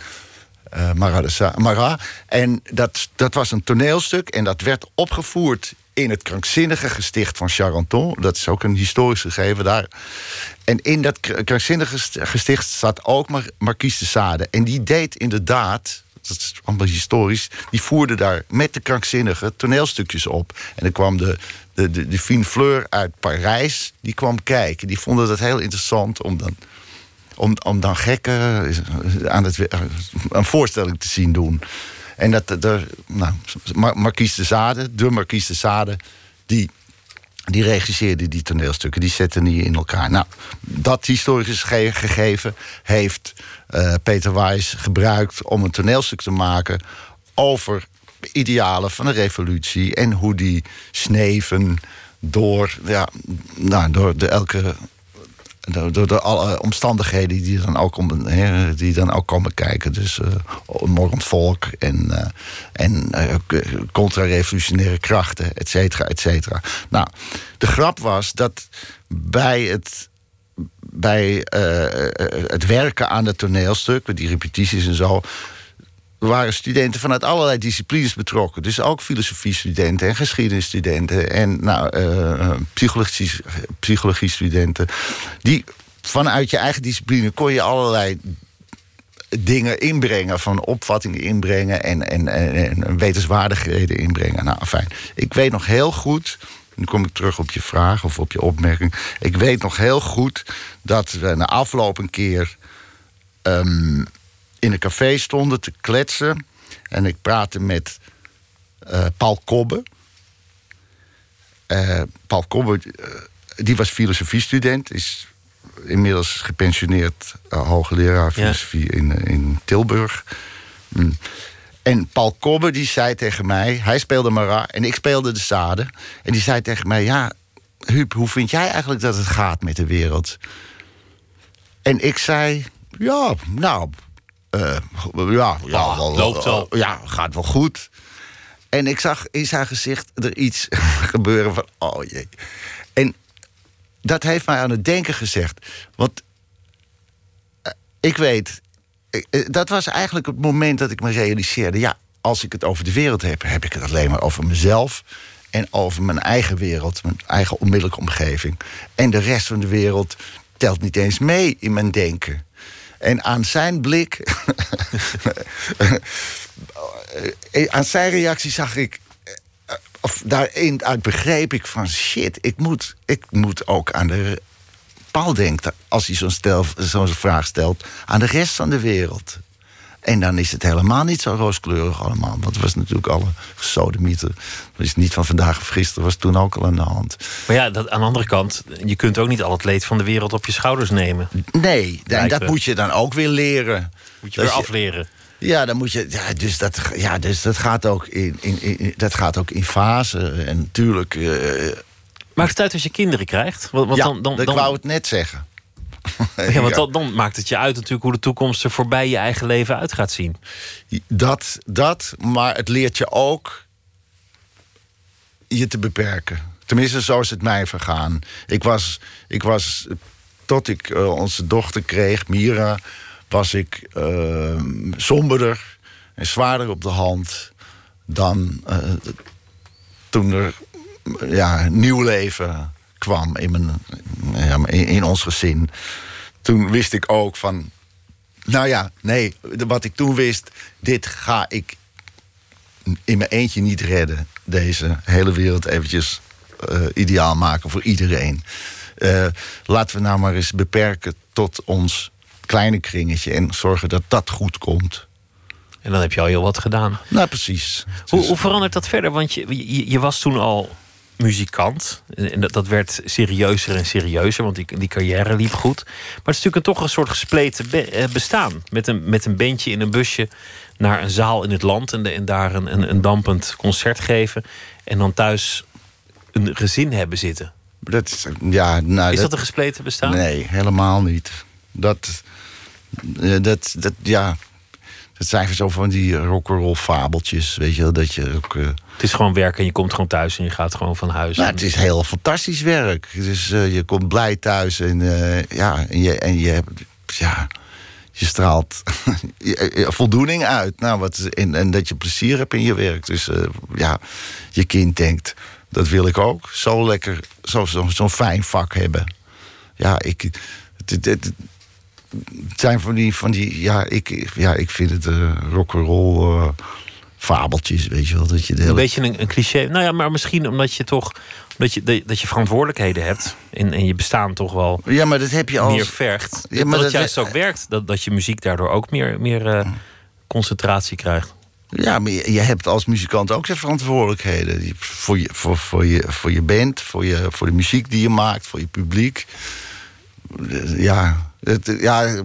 eh, de Marat. En dat, dat was een toneelstuk en dat werd opgevoerd in het krankzinnige gesticht van Charenton. Dat is ook een historisch gegeven daar. En in dat kra- krankzinnige gest- gesticht zat ook Mar Marquise de Sade. En die deed inderdaad, dat is allemaal historisch... die voerde daar met de krankzinnige toneelstukjes op. En dan kwam de, de, de, de fine fleur uit Parijs, die kwam kijken. Die vonden dat heel interessant om dan om, om dan gekken aan het, een voorstelling te zien doen. En dat er, nou, Mar- Marquise de Sade, de Marquise de Sade, die, die regisseerde die toneelstukken, die zetten die in elkaar. Nou, dat historisch ge- gegeven heeft eh, Peter Weiss gebruikt om een toneelstuk te maken over idealen van de revolutie en hoe die sneven door, ja, nou, door de elke door, door alle omstandigheden die dan ook, om, die dan ook komen kijken. Dus uh, morgend volk en, uh, en uh, contra-revolutionaire krachten, et cetera, et cetera. Nou, de grap was dat bij het, bij, het werken aan het toneelstuk, met die repetities en zo waren studenten vanuit allerlei disciplines betrokken. Dus ook filosofie-studenten en geschiedenisstudenten en nou, uh, psychologie-studenten. Psychologie die vanuit je eigen discipline kon je allerlei dingen inbrengen, van opvattingen inbrengen en, en, en, en wetenswaardigheden inbrengen. Nou, fijn. Ik weet nog heel goed. Nu kom ik terug op je vraag of op je opmerking. Ik weet nog heel goed dat we na afloop een keer. Um, in een café stonden te kletsen. En ik praatte met uh, Paul Kobbe. eh, Paul Kobbe, eh, die was filosofiestudent, is inmiddels gepensioneerd hoogleraar filosofie in, in Tilburg. Mm. En Paul Kobbe die zei tegen mij, hij speelde Marat en ik speelde de Sade. En die zei tegen mij, ja, Huub, hoe vind jij eigenlijk dat het gaat met de wereld? En ik zei, ja, nou, uh, ja, ja, loopt wel. ja, gaat wel goed. En ik zag in zijn gezicht er iets <laughs> gebeuren van, oh jee. En dat heeft mij aan het denken gezegd. Want uh, ik weet, uh, dat was eigenlijk het moment dat ik me realiseerde... ja, als ik het over de wereld heb, heb ik het alleen maar over mezelf... en over mijn eigen wereld, mijn eigen onmiddellijke omgeving. En de rest van de wereld telt niet eens mee in mijn denken. En aan zijn blik, <laughs> aan zijn reactie zag ik, of daarin uit begreep ik van shit, ik moet, ik moet ook aan de. Paul denkt, als hij zo'n vraag stelt, aan de rest van de wereld. En dan is het helemaal niet zo rooskleurig allemaal. Want het was natuurlijk alle gesodemieter. Dat is niet van vandaag of gisteren, was toen ook al aan de hand. Maar ja, dat, aan de andere kant, je kunt ook niet al het leed van de wereld op je schouders nemen. Nee, en dat moet je dan ook weer leren. Moet je weer afleren. Ja, dan moet je. Ja, dus dat, ja, dus dat gaat ook in, in, in dat gaat ook in fasen. En natuurlijk. Uh, Maakt het uit als je kinderen krijgt? Want, want ja, dan, dan, dan, ik wou het net zeggen. <laughs> Ja, want dan, dan, maakt het je uit natuurlijk hoe de toekomst er voorbij je eigen leven uit gaat zien. Dat, dat, maar het leert je ook je te beperken. Tenminste, zo is het mij vergaan. Ik was, ik was tot ik uh, onze dochter kreeg, Mira, was ik uh, somberder en zwaarder op de hand dan uh, toen er ja, nieuw leven kwam in, mijn, ja, in, in ons gezin. Toen wist ik ook van. Nou ja, nee, wat ik toen wist, dit ga ik in mijn eentje niet redden. Deze hele wereld eventjes uh, ideaal maken voor iedereen. Uh, laten we nou maar eens beperken tot ons kleine kringetje en zorgen dat dat goed komt. En dan heb je al heel wat gedaan. Nou, precies. Hoe, hoe verandert dat verder? Want je, je, je was toen al muzikant. En dat, dat werd serieuzer en serieuzer, want die, die carrière liep goed. Maar het is natuurlijk een, toch een soort gespleten eh, bestaan. Met een, met een bandje in een busje naar een zaal in het land en, de, en daar een, een, een, dampend concert geven. En dan thuis een gezin hebben zitten. Dat is, ja, nou, is dat, een gespleten bestaan? Nee, helemaal niet. Dat, eh, dat, dat, ja, het zijn zo van die rock'n'roll fabeltjes, weet je dat je ook... Uh... Het is gewoon werk en je komt gewoon thuis en je gaat gewoon van huis. Nou, het is heel fantastisch werk. Dus uh, je komt blij thuis en uh, ja, en je, en je hebt, ja, je straalt <laughs> voldoening uit. Nou, wat, en, en dat je plezier hebt in je werk. Dus ja, je kind denkt, dat wil ik ook. Zo lekker, zo'n zo, zo fijn vak hebben. Ja, ik... Het, het, het zijn van die, van die ja, ik, ja, ik vind het uh, rock'n'roll uh, fabeltjes, weet je wel. Dat je de hele... Een beetje een, een, cliché. Nou ja, maar misschien omdat je toch dat je, dat je verantwoordelijkheden hebt en, en je bestaan toch wel ja, maar dat heb je als... meer vergt. Ja, maar dat, het juist ook werkt, dat, dat je muziek daardoor ook meer, meer uh, concentratie krijgt. Ja, maar je, je, hebt als muzikant ook zijn verantwoordelijkheden. Voor je, voor, voor, je, voor je band, voor, je, voor de muziek die je maakt, voor je publiek. Ja, ja,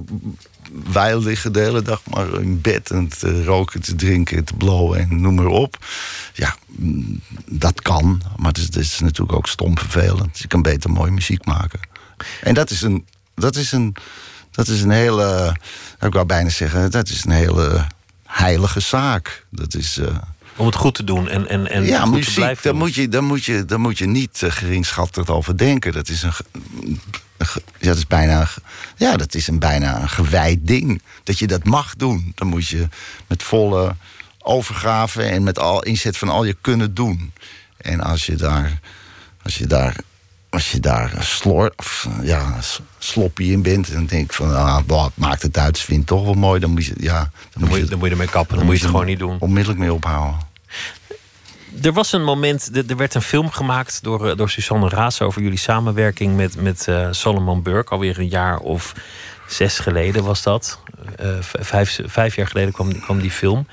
wij liggen de hele dag maar in bed en te roken, te drinken, te blowen en noem maar op. Ja, mm, dat kan, maar het is, het is natuurlijk ook stom vervelend. Je kan beter mooie muziek maken. En dat is een, dat is een, dat is een hele, ik wou bijna zeggen, dat is een hele heilige zaak. Dat is. Uh, om het goed te doen en, en, en ja, goed muziek, te blijven daar moet, je, daar, moet je, daar moet je niet uh, geringschattigd over denken. Dat is een, ja, dat is bijna, ja, dat is een bijna een gewijd ding. Dat je dat mag doen. Dan moet je met volle overgave en met al inzet van al je kunnen doen. En als je daar, als je daar, als je daar slor, of, ja, sloppy in bent, dan denk ik van, ah, wat maakt het uit, vindt toch wel mooi. Dan moet je, ja, dan, moet je, dan moet je ermee kappen, dan, moet je het gewoon niet doen. Onmiddellijk mee ophouden er was een moment, er werd een film gemaakt door, eh, door Susanne Raas over jullie samenwerking met, met uh, Solomon Burke. Alweer een jaar of zes geleden was dat. Uh, vijf, vijf jaar geleden kwam, kwam die film.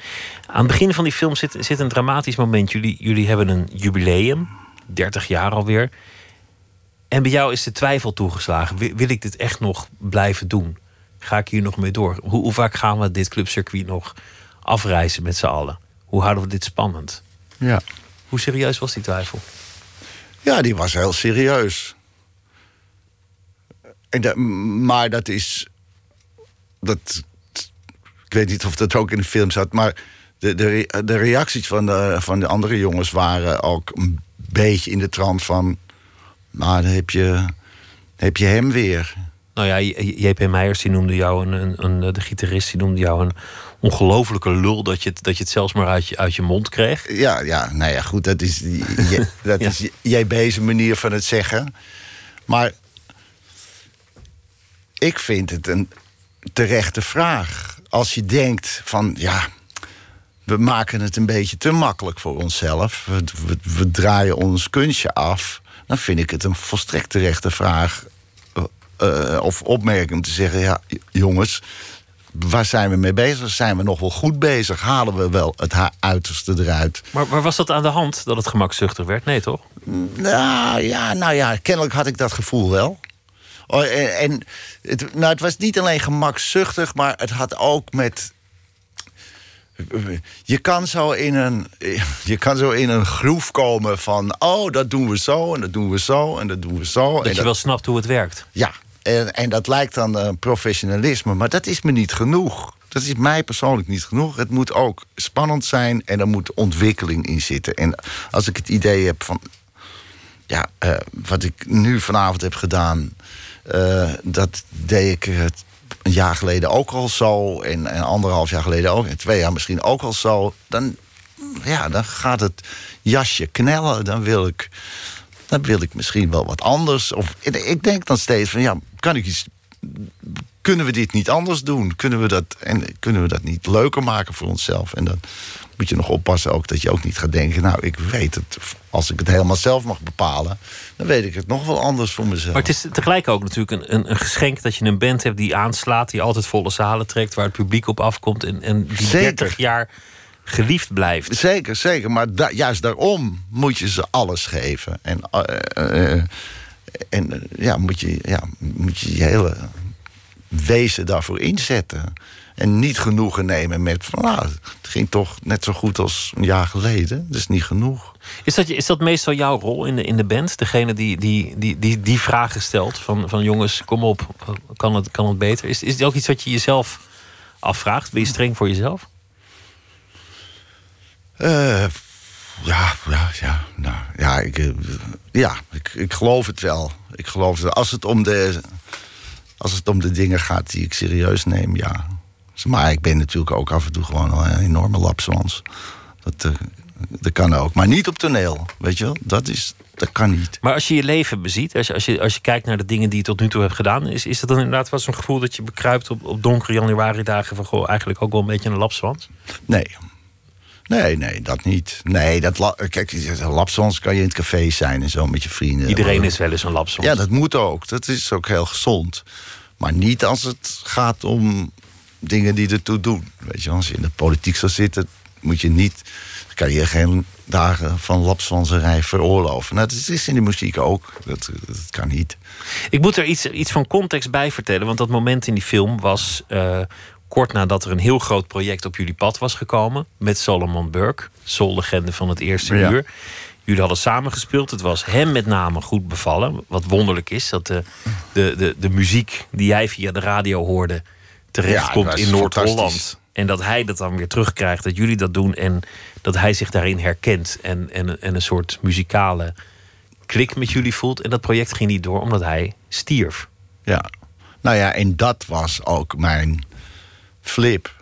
Aan het begin van die film zit, zit een dramatisch moment. Jullie, jullie hebben een jubileum. 30 jaar alweer. En bij jou is de twijfel toegeslagen. Wil, wil ik dit echt nog blijven doen? Ga ik hier nog mee door? Hoe, hoe vaak gaan we dit clubcircuit nog afreizen met z'n allen? Hoe houden we dit spannend? Ja. Hoe serieus was die twijfel? Ja, die was heel serieus. En dat, maar dat is. Dat, ik weet niet of dat ook in de film zat, maar de, de, de reacties van de, van de andere jongens waren ook een beetje in de trant van. Maar dan heb je, heb je hem weer. Nou ja, J.P. Meijers die noemde jou, een, een, een, de gitarist, die noemde jou een ongelofelijke lul dat je, het, dat je het zelfs maar uit je, uit je mond kreeg. Ja, ja, nou ja, goed, dat is, je, <laughs> dat ja. is JB's manier van het zeggen. Maar ik vind het een terechte vraag. Als je denkt van, ja, we maken het een beetje te makkelijk voor onszelf. We, we, we draaien ons kunstje af. Dan vind ik het een volstrekt terechte vraag uh, of opmerking om te zeggen: ja, jongens, waar zijn we mee bezig? Zijn we nog wel goed bezig? Halen we wel het uiterste eruit? Maar, maar was dat aan de hand dat het gemakzuchtig werd? Nee, toch? Nou ja, nou ja, kennelijk had ik dat gevoel wel. Oh, en, en het, nou, het was niet alleen gemakzuchtig, maar het had ook met je kan zo in een, je kan zo in een groef komen van... oh, dat doen we zo en dat doen we zo en dat doen we zo. Dat en je dat, wel snapt hoe het werkt. Ja, en, en dat lijkt dan uh, professionalisme, maar dat is me niet genoeg. Dat is mij persoonlijk niet genoeg. Het moet ook spannend zijn en er moet ontwikkeling in zitten. En als ik het idee heb van... ja, uh, wat ik nu vanavond heb gedaan... Uh, dat deed ik het een jaar geleden ook al zo. En, en anderhalf jaar geleden ook. En twee jaar misschien ook al zo. Dan, ja, dan gaat het jasje knellen. Dan wil ik, dan wil ik misschien wel wat anders. Of ik denk dan steeds van ja. Kunnen we dit niet anders doen? Kunnen we dat, en kunnen we dat niet leuker maken voor onszelf? En dan moet je nog oppassen ook dat je ook niet gaat denken... nou, ik weet het, als ik het helemaal zelf mag bepalen... dan weet ik het nog wel anders voor mezelf. Maar het is tegelijk ook natuurlijk een, een, een geschenk... dat je een band hebt die aanslaat, die altijd volle zalen trekt... waar het publiek op afkomt en, en die Zeker. 30 jaar geliefd blijft. Zeker, zeker. Maar da juist daarom moet je ze alles geven. En, uh, uh, en ja, moet je, ja, moet je je hele wezen daarvoor inzetten. En niet genoegen nemen met van nou, het ging toch net zo goed als een jaar geleden. Dat is niet genoeg. Is dat, is dat meestal jouw rol in de, in de band? Degene die die, die, die, die vragen stelt van, van jongens, kom op, kan het, kan het beter? Is, is het ook iets wat je jezelf afvraagt? Ben je streng voor jezelf? Uh, ja, ja, ja. Nou, ja, ik, ja ik, ik geloof het wel. Ik geloof het. Als het om de, als het om de dingen gaat die ik serieus neem, ja. Maar ik ben natuurlijk ook af en toe gewoon een enorme lapswans. Dat, uh, dat kan ook. Maar niet op toneel, weet je wel. Dat, is, dat kan niet. Maar als je je leven beziet, als je, als je, als je kijkt naar de dingen die je tot nu toe hebt gedaan... is, is dat dan inderdaad wel zo'n gevoel dat je bekruipt op, op donkere januari-dagen... van goh, eigenlijk ook wel een beetje een lapswans? Nee. Nee, nee, dat niet. Nee, dat kijk, lapswans kan je in het café zijn en zo met je vrienden. Iedereen is wel eens een lapswans. Ja, dat moet ook. Dat is ook heel gezond. Maar niet als het gaat om dingen die ertoe doen. Weet je, als je in de politiek zou zitten, moet je niet. kan je geen dagen van lapswanserij veroorloven. Nou, dat is in de muziek ook. Dat, dat kan niet. Ik moet er iets, iets van context bij vertellen. Want dat moment in die film was uh, kort nadat er een heel groot project op jullie pad was gekomen. Met Solomon Burke, soul-legende van het eerste ja. uur. Jullie hadden samengespeeld. Het was hem met name goed bevallen. Wat wonderlijk is, dat de, de, de, de muziek die jij via de radio hoorde terechtkomt ja, in Noord-Holland. En dat hij dat dan weer terugkrijgt, dat jullie dat doen en dat hij zich daarin herkent en, en, en een soort muzikale klik met jullie voelt. En dat project ging niet door omdat hij stierf. Ja, nou ja, en dat was ook mijn flip.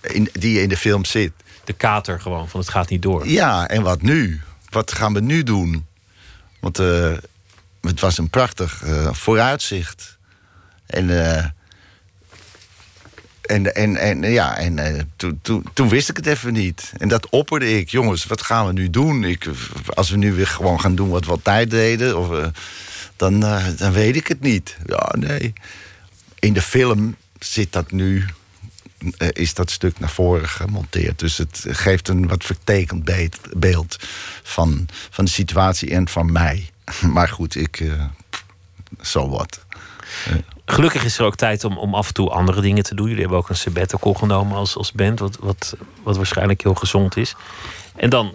In, die in de film zit. De kater gewoon, van het gaat niet door. Ja, en wat nu? Wat gaan we nu doen? Want uh, het was een prachtig uh, vooruitzicht. En uh, en, en, en ja, en uh, toen, toen, toen wist ik het even niet. En dat opperde ik. Jongens, wat gaan we nu doen? Ik, als we nu weer gewoon gaan doen wat we altijd deden, of, uh, dan, dan weet ik het niet. Ja, nee. In de film zit dat nu eh, is dat stuk naar voren gemonteerd. Dus het geeft een wat vertekend beeld van, van de situatie en van mij. <laughs> Maar goed, ik. Zo uh, wat. Gelukkig is er ook tijd om, om af en toe andere dingen te doen. Jullie hebben ook een sabbatical genomen als, als band, wat, wat, wat waarschijnlijk heel gezond is. En dan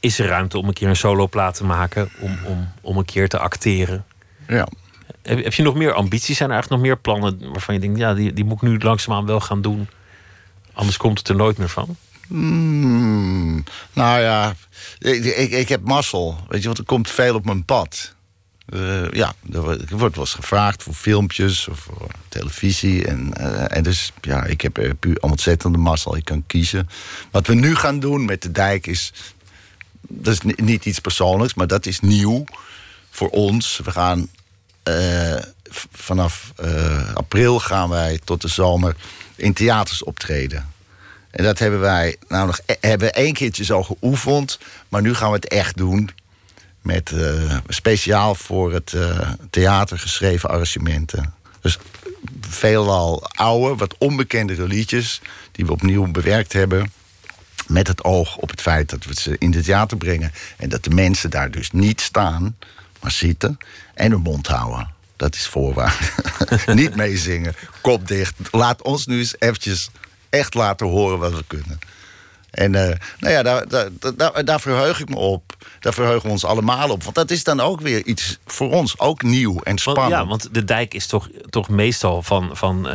is er ruimte om een keer een soloplaat te maken, om, om, om een keer te acteren. Ja. Heb, heb je nog meer ambities? Zijn er eigenlijk nog meer plannen waarvan je denkt, ja, die, die moet ik nu langzaamaan wel gaan doen? Anders komt het er nooit meer van. Hmm, nou ja, ik, ik, ik heb mazzel. Weet je, want er komt veel op mijn pad. Uh, ja, er wordt wel eens gevraagd voor filmpjes of voor televisie. En, uh, en dus ja, ik heb er puur ontzettende mazzel. Ik kan kiezen. Wat we nu gaan doen met de dijk is. Dat is niet iets persoonlijks, maar dat is nieuw voor ons. We gaan uh, vanaf april gaan wij tot de zomer in theaters optreden. En dat hebben wij nou nog hebben één keertje zo geoefend, maar nu gaan we het echt doen met uh, speciaal voor het uh, theater geschreven arrangementen. Dus veelal oude, wat onbekendere liedjes die we opnieuw bewerkt hebben. Met het oog op het feit dat we ze in het theater brengen. En dat de mensen daar dus niet staan, maar zitten en hun mond houden. Dat is voorwaarde. <laughs> niet meezingen, kop dicht. Laat ons nu eens eventjes echt laten horen wat we kunnen. En uh, nou ja, daar, daar, daar, daar, verheug ik me op. Daar verheugen we ons allemaal op. Want dat is dan ook weer iets voor ons, ook nieuw en spannend. Want, ja, want de dijk is toch, toch meestal van, van uh,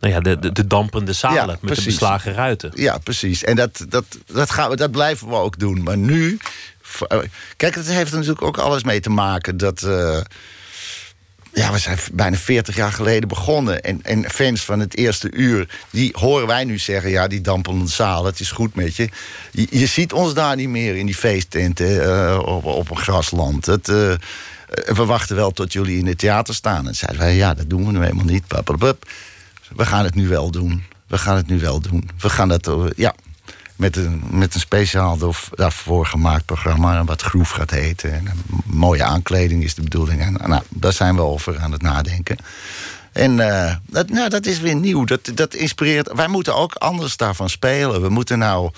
nou ja, de, de, de dampende zalen ja, met precies. de beslagen ruiten. Ja, precies. En dat, dat, dat, gaan we, dat blijven we ook doen. Maar nu. Eh, kijk, het heeft natuurlijk ook alles mee te maken dat. Uh, ja, we zijn bijna 40 jaar geleden begonnen. En, en fans van het eerste uur, die horen wij nu zeggen... ja, die dampende zaal, het is goed met je. Je, ziet ons daar niet meer in die feesttenten uh, op, op een grasland. Het, uh, we wachten wel tot jullie in het theater staan. En zeiden wij, ja, dat doen we nu helemaal niet. We gaan het nu wel doen. We gaan het nu wel doen. We gaan dat, uh, ja, met een, met een speciaal daarvoor gemaakt programma. Wat Groef gaat heten. En mooie aankleding is de bedoeling. En nou, daar zijn we over aan het nadenken. En uh, dat, nou, dat is weer nieuw. Dat, dat inspireert. Wij moeten ook anders daarvan spelen. We moeten nou.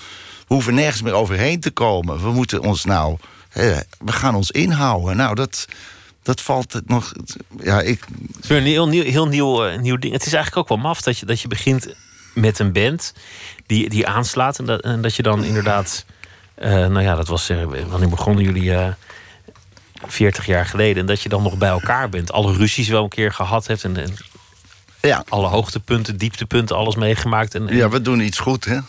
We hoeven nergens meer overheen te komen. We moeten ons nou. we gaan ons inhouden. Nou, dat. Dat valt nog. Ja, ik. Het is weer een heel nieuw, heel nieuw, uh, nieuw ding. Het is eigenlijk ook wel maf dat je, dat je begint met een band die, die aanslaat. En dat, en dat je dan inderdaad. Uh, nou ja, dat was. Uh, wanneer begonnen jullie? Uh, eh, 40 jaar geleden. En dat je dan nog bij elkaar bent. Alle ruzies wel een keer gehad hebt. En, en ja. alle hoogtepunten, dieptepunten, alles meegemaakt. En, en... Ja, we doen iets goed, hè?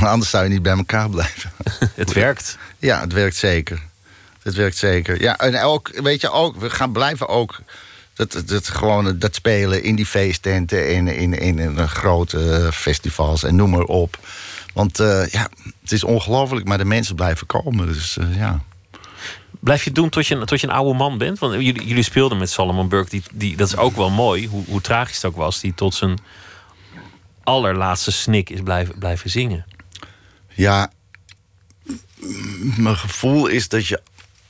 Anders zou je niet bij elkaar blijven. <laughs> het werkt. Ja, het werkt zeker. Het werkt zeker. Ja, en ook, weet je, ook, we gaan blijven ook dat, dat, gewoon dat spelen in die feesttenten, in, in, in, in grote festivals en noem maar op. Want uh, ja, het is ongelooflijk, maar de mensen blijven komen. Dus uh, ja. Blijf je doen tot je, tot je een oude man bent? Want jullie, jullie speelden met Solomon Burke, die, die, dat is ook wel mooi, hoe, hoe tragisch het ook was, die tot zijn allerlaatste snik is blijven, blijven zingen. Ja, mijn gevoel is dat je,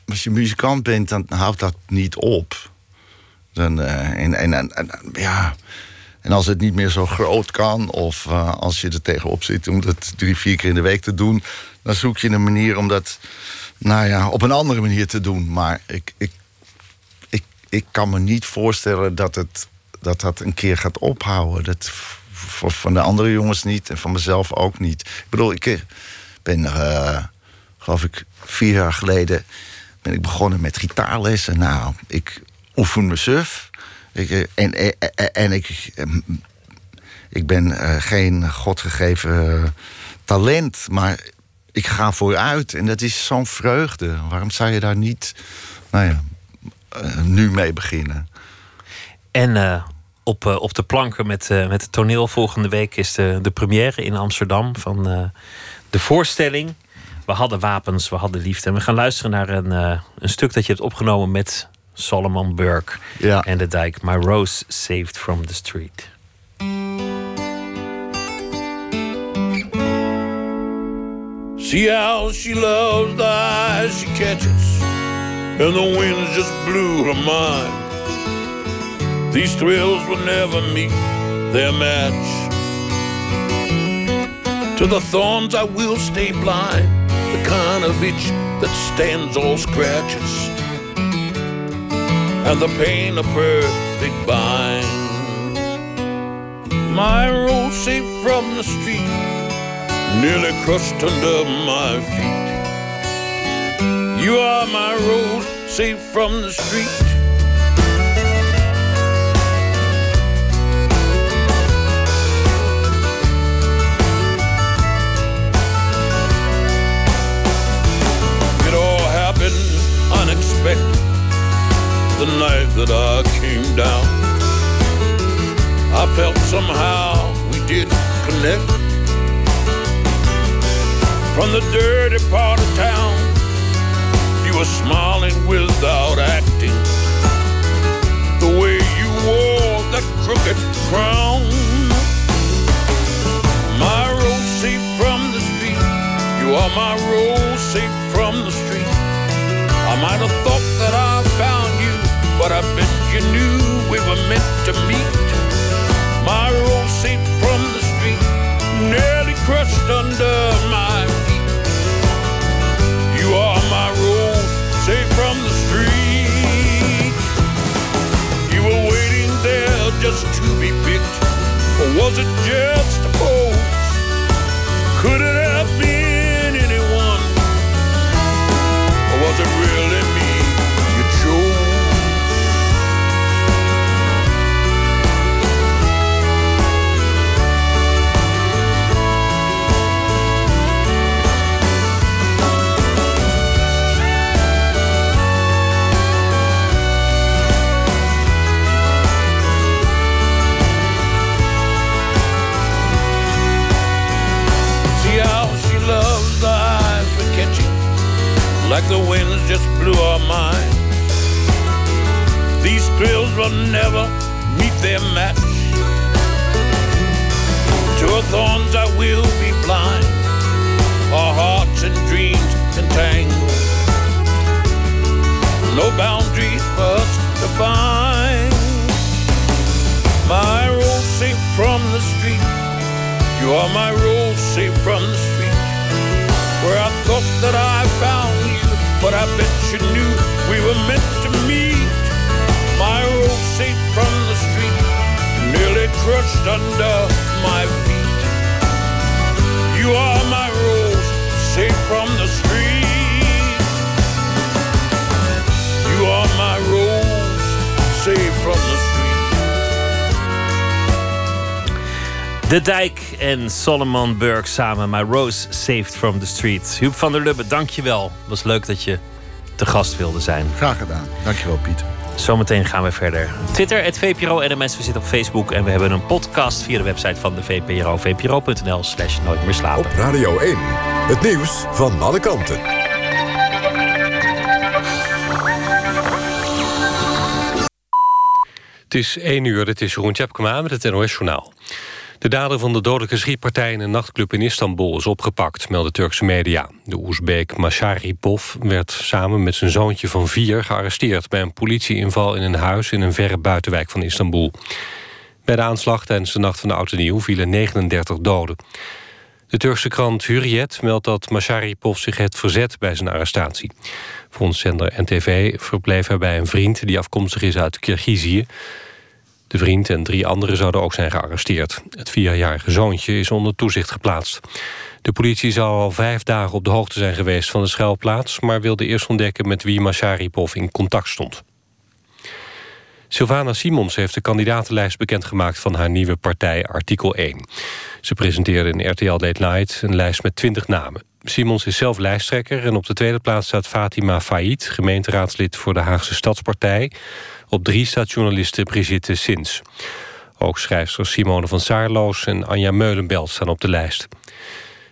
als je muzikant bent, dan houdt dat niet op. Dan, uh, en, en, en, ja. En als het niet meer zo groot kan, of uh, als je er tegenop zit om dat drie, vier keer in de week te doen, dan zoek je een manier om dat nou ja, op een andere manier te doen. Maar ik, ik, ik, ik kan me niet voorstellen dat, het, dat dat een keer gaat ophouden. Dat, van de andere jongens niet en van mezelf ook niet. Ik bedoel, ik eh, ben, geloof ik, vier jaar geleden ben ik begonnen met gitaarlessen. Nou, ik oefen me suf. Ik, eh, en, en, eh, eh, en ik, ik ben geen godgegeven talent, maar ik ga vooruit. En dat is zo'n vreugde. Waarom zou je daar niet nou ja, nu mee beginnen? En op, op de planken met, met het toneel volgende week is de, première in Amsterdam van de voorstelling. We hadden wapens, we hadden liefde. En we gaan luisteren naar een, een stuk dat je hebt opgenomen met Solomon Burke ja. en de dijk. My Rose Saved from the Street. See how she loves the eyes she catches, and the wind just blew her mind. These thrills will never meet their match. To the thorns I will stay blind, the kind of itch that stands all scratches, and the pain a perfect bind. My road safe from the street, nearly crushed under my feet. You are my road safe from the street. It all happened unexpected the night that I came down. I felt somehow we didn't connect. From the dirty part of town, you were smiling without acting. The way you wore that crooked crown. My road safe from the street. You are my road safe from the street. I might have thought that I but I bet you knew we were meant to meet. My road safe from the street, nearly crushed under my feet. You are my road safe from the street. You were waiting there just to be picked, or was it just a pose? Could it like the winds just blew our minds. These thrills will never meet their match. To her thorns I will be blind, our hearts and dreams entangled. No boundaries for us to find. My road safe from the street. You are my road safe from the street Where I thought that I found you But I bet you knew we were meant to meet. My road safe from the street Nearly crushed under my feet. You are my road safe from the street. You are my road safe from the street. De Dijk en Solomon Burke samen. My Rose Saved from the Street. Huub van der Lubbe, dankjewel. Was leuk dat je te gast wilde zijn. Graag gedaan. Dankjewel, Piet. Zometeen gaan we verder. Twitter, het VPRO NMS. We zitten op Facebook. En we hebben een podcast via de website van de VPRO. VPRO.nl slash nooit meer slapen. Op Radio 1. Het nieuws van alle kanten. Het is 1 uur, dit is Jeroen Tjepkema met het NOS Journaal. De dader van de dodelijke schietpartij in een nachtclub in Istanbul is opgepakt, melden Turkse media. De Oezbeek Masharipov werd samen met zijn zoontje van vier gearresteerd... bij een politieinval in een huis in een verre buitenwijk van Istanbul. Bij de aanslag tijdens de nacht van de Oud Nieuw vielen 39 doden. De Turkse krant Hurriyet meldt dat Masharipov zich heeft verzet bij zijn arrestatie. Volgens zender NTV verbleef hij bij een vriend die afkomstig is uit Kirgizië. De vriend en drie anderen zouden ook zijn gearresteerd. Het vierjarige zoontje is onder toezicht geplaatst. De politie zou al vijf dagen op de hoogte zijn geweest van de schuilplaats... maar wilde eerst ontdekken met wie Masharipov in contact stond. Sylvana Simons heeft de kandidatenlijst bekendgemaakt... van haar nieuwe partij Artikel 1. Ze presenteerde in RTL Late Night een lijst met 20 namen. Simons is zelf lijsttrekker en op de tweede plaats staat Fatima Faid... gemeenteraadslid voor de Haagse Stadspartij... Op drie staat journaliste Brigitte Sins. Ook schrijfsters Simone van Saarloos en Anja Meulenbelt staan op de lijst.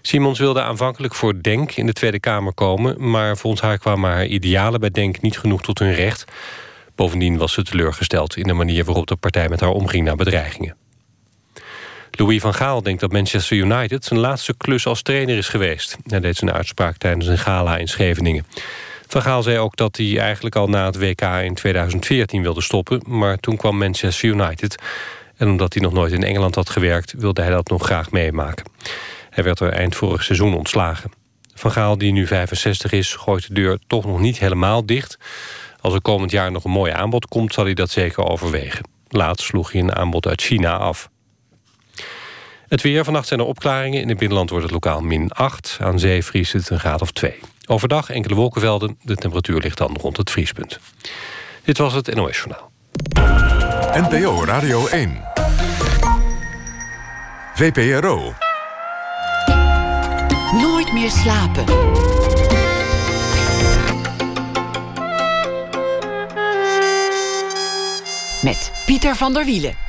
Simons wilde aanvankelijk voor Denk in de Tweede Kamer komen... maar volgens haar kwamen haar idealen bij Denk niet genoeg tot hun recht. Bovendien was ze teleurgesteld in de manier waarop de partij met haar omging na bedreigingen. Louis van Gaal denkt dat Manchester United zijn laatste klus als trainer is geweest. Hij deed zijn uitspraak tijdens een gala in Scheveningen. Van Gaal zei ook dat hij eigenlijk al na het WK in 2014 wilde stoppen... maar toen kwam Manchester United. En omdat hij nog nooit in Engeland had gewerkt... wilde hij dat nog graag meemaken. Hij werd er eind vorig seizoen ontslagen. Van Gaal, die nu 65 is, gooit de deur toch nog niet helemaal dicht. Als er komend jaar nog een mooi aanbod komt, zal hij dat zeker overwegen. Laatst sloeg hij een aanbod uit China af. Het weer. Vannacht zijn er opklaringen. In het binnenland wordt het lokaal min 8. Aan zee vriest het een graad of 2. Overdag enkele wolkenvelden. De temperatuur ligt dan rond het vriespunt. Dit was het NOS Journaal. NPO Radio 1. VPRO. Nooit meer slapen. Met Pieter van der Wielen.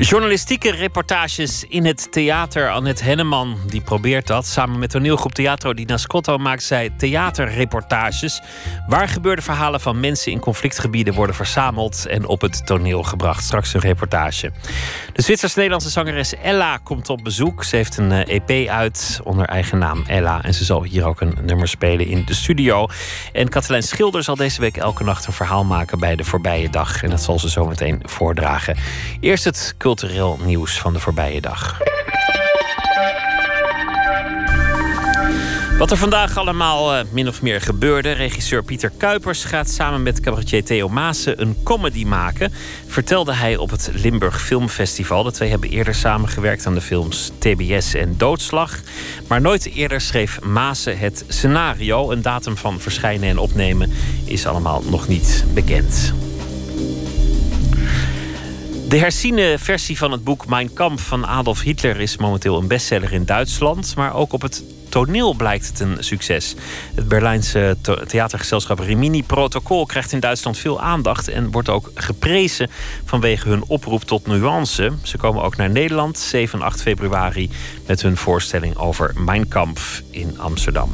Journalistieke reportages in het theater. Annette Henneman die probeert dat. Samen met toneelgroep Theatro di Nascotto maakt zij theaterreportages. Waar gebeurde verhalen van mensen in conflictgebieden worden verzameld en op het toneel gebracht. Straks een reportage. De Zwitsers-Nederlandse zangeres Ella komt op bezoek. Ze heeft een EP eh, e uit onder eigen naam Ella. En ze zal hier ook een nummer spelen in de studio. En Katelijn Schilder zal deze week elke nacht een verhaal maken bij de voorbije dag. En dat zal ze zo meteen voordragen. Eerst het cultureel nieuws van de voorbije dag. Wat er vandaag allemaal uh, min of meer gebeurde. Regisseur Pieter Kuipers gaat samen met cabaretier Theo Maassen een comedy maken. Vertelde hij op het Limburg Filmfestival. De twee hebben eerder samengewerkt aan de films TBS en Doodslag. Maar nooit eerder schreef Maassen het scenario. Een datum van verschijnen en opnemen is allemaal nog niet bekend. De herziene versie van het boek Mein Kampf van Adolf Hitler is momenteel een bestseller in Duitsland. Maar ook op het toneel blijkt het een succes. Het Berlijnse theatergezelschap Rimini Protocol krijgt in Duitsland veel aandacht en wordt ook geprezen vanwege hun oproep tot nuance. Ze komen ook naar Nederland 7 en 8 februari met hun voorstelling over Mein Kampf in Amsterdam.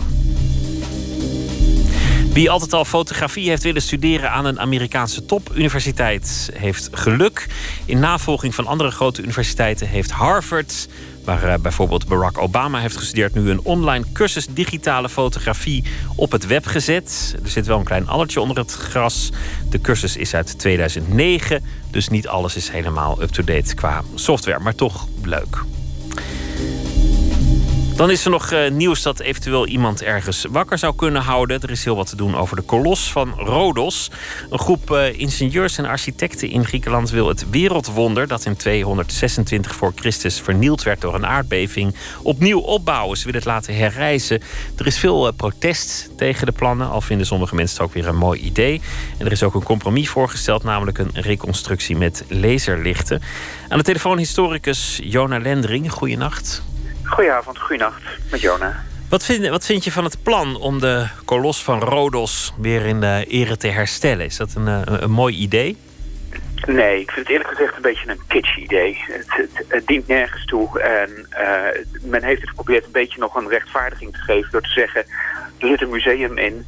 Wie altijd al fotografie heeft willen studeren aan een Amerikaanse topuniversiteit, heeft geluk. In navolging van andere grote universiteiten heeft Harvard, waar eh, bijvoorbeeld Barack Obama heeft gestudeerd, nu een online cursus digitale fotografie op het web gezet. Er zit wel een klein allertje onder het gras. De cursus is uit 2009, dus niet alles is helemaal up-to-date qua software, maar toch leuk. Dan is er nog uh, nieuws dat eventueel iemand ergens wakker zou kunnen houden. Er is heel wat te doen over de kolos van Rhodos. Een groep uh, ingenieurs en architecten in Griekenland wil het wereldwonder dat in 226 voor Christus vernield werd door een aardbeving opnieuw opbouwen. Ze willen het laten herreizen. Er is veel uh, protest tegen de plannen, al vinden sommige mensen het ook weer een mooi idee. En er is ook een compromis voorgesteld, namelijk een reconstructie met laserlichten. Aan de telefoon historicus Jona Lendering. Goeienacht. Goedenavond, goeienacht met Jona. Wat vind, wat vind je van het plan om de kolos van Rodos weer in de ere te herstellen? Is dat een, een, een mooi idee? Nee, ik vind het eerlijk gezegd een beetje een kitsch idee. Het, het, dient nergens toe. En uh, men heeft het geprobeerd een beetje nog een rechtvaardiging te geven... door te zeggen, er zit een museum in...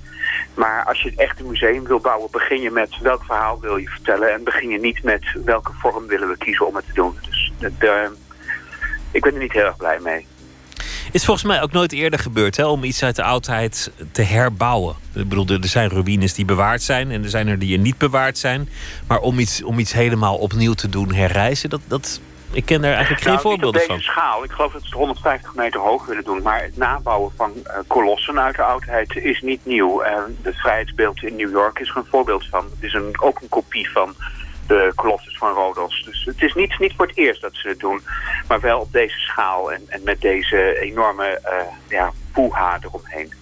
Maar als je echt een museum wil bouwen, begin je met welk verhaal wil je vertellen. En begin je niet met welke vorm willen we kiezen om het te doen. Dus de, ik ben er niet heel erg blij mee. Is volgens mij ook nooit eerder gebeurd hè, om iets uit de oudheid te herbouwen. Ik bedoel, er zijn ruïnes die bewaard zijn en er zijn er die niet bewaard zijn. Maar om iets, om iets helemaal opnieuw te doen herreizen, dat, dat, ik ken daar eigenlijk geen nou, voorbeelden van. op deze schaal. Ik geloof dat ze het 150 meter hoog willen doen. Maar het nabouwen van uh, kolossen uit de oudheid is niet nieuw. Uh, de vrijheidsbeeld in New York is er een voorbeeld van. Het is een, ook een kopie van de Colossus van Rodos. Dus het is niet, niet voor het eerst dat ze het doen. Maar wel op deze schaal en, en met deze enorme uh, ja, poeha eromheen.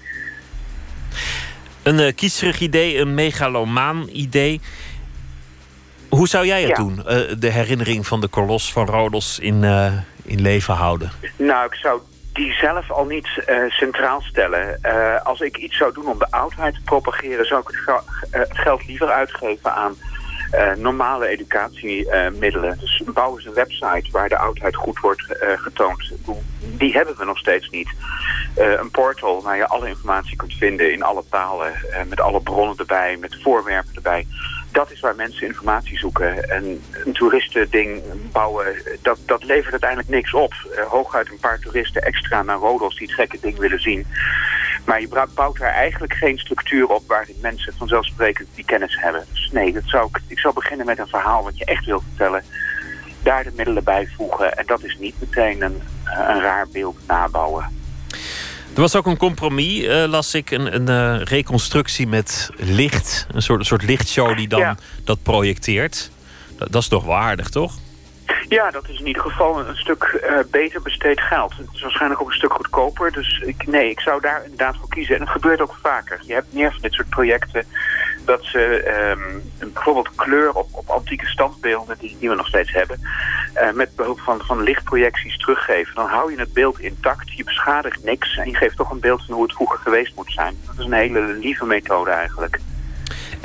Een uh, kiesrig idee, een megalomaan idee. Hoe zou jij het doen? Uh, de herinnering van de kolos van Rodos in, in leven houden? Nou, ik zou die zelf al niet centraal stellen. als ik iets zou doen om de oudheid te propageren... zou ik het, het geld liever uitgeven aan normale educatiemiddelen. dus bouwen ze een website waar de oudheid goed wordt uh, getoond. Die hebben we nog steeds niet. Uh, een portal waar je alle informatie kunt vinden in alle talen. met alle bronnen erbij, met voorwerpen erbij. Dat is waar mensen informatie zoeken. En een toeristending bouwen, dat, dat levert uiteindelijk niks op. hooguit een paar toeristen extra naar Rodos die het gekke ding willen zien. Maar je bouwt daar eigenlijk geen structuur op waarin mensen vanzelfsprekend die kennis hebben. Dus nee, dat zou ik, ik zou beginnen met een verhaal wat je echt wil vertellen. Daar de middelen bij voegen. En dat is niet meteen een een raar beeld nabouwen. Er was ook een compromis, uh, las ik, een, een uh, reconstructie met licht. Een soort, een soort lichtshow die dan ja. dat projecteert. Dat, dat, is toch waardig, toch? Ja, dat is in ieder geval een, stuk uh, beter besteed geld. Het is waarschijnlijk ook een stuk goedkoper. Dus ik, nee, ik zou daar inderdaad voor kiezen. En het gebeurt ook vaker. Je hebt meer van dit soort projecten dat ze um, bijvoorbeeld kleur op, op antieke standbeelden, die, die we nog steeds hebben, uh, met behulp van, van lichtprojecties teruggeven. Dan hou je het beeld intact, je beschadigt niks en je geeft toch een beeld van hoe het vroeger geweest moet zijn. Dat is een hele lieve methode eigenlijk.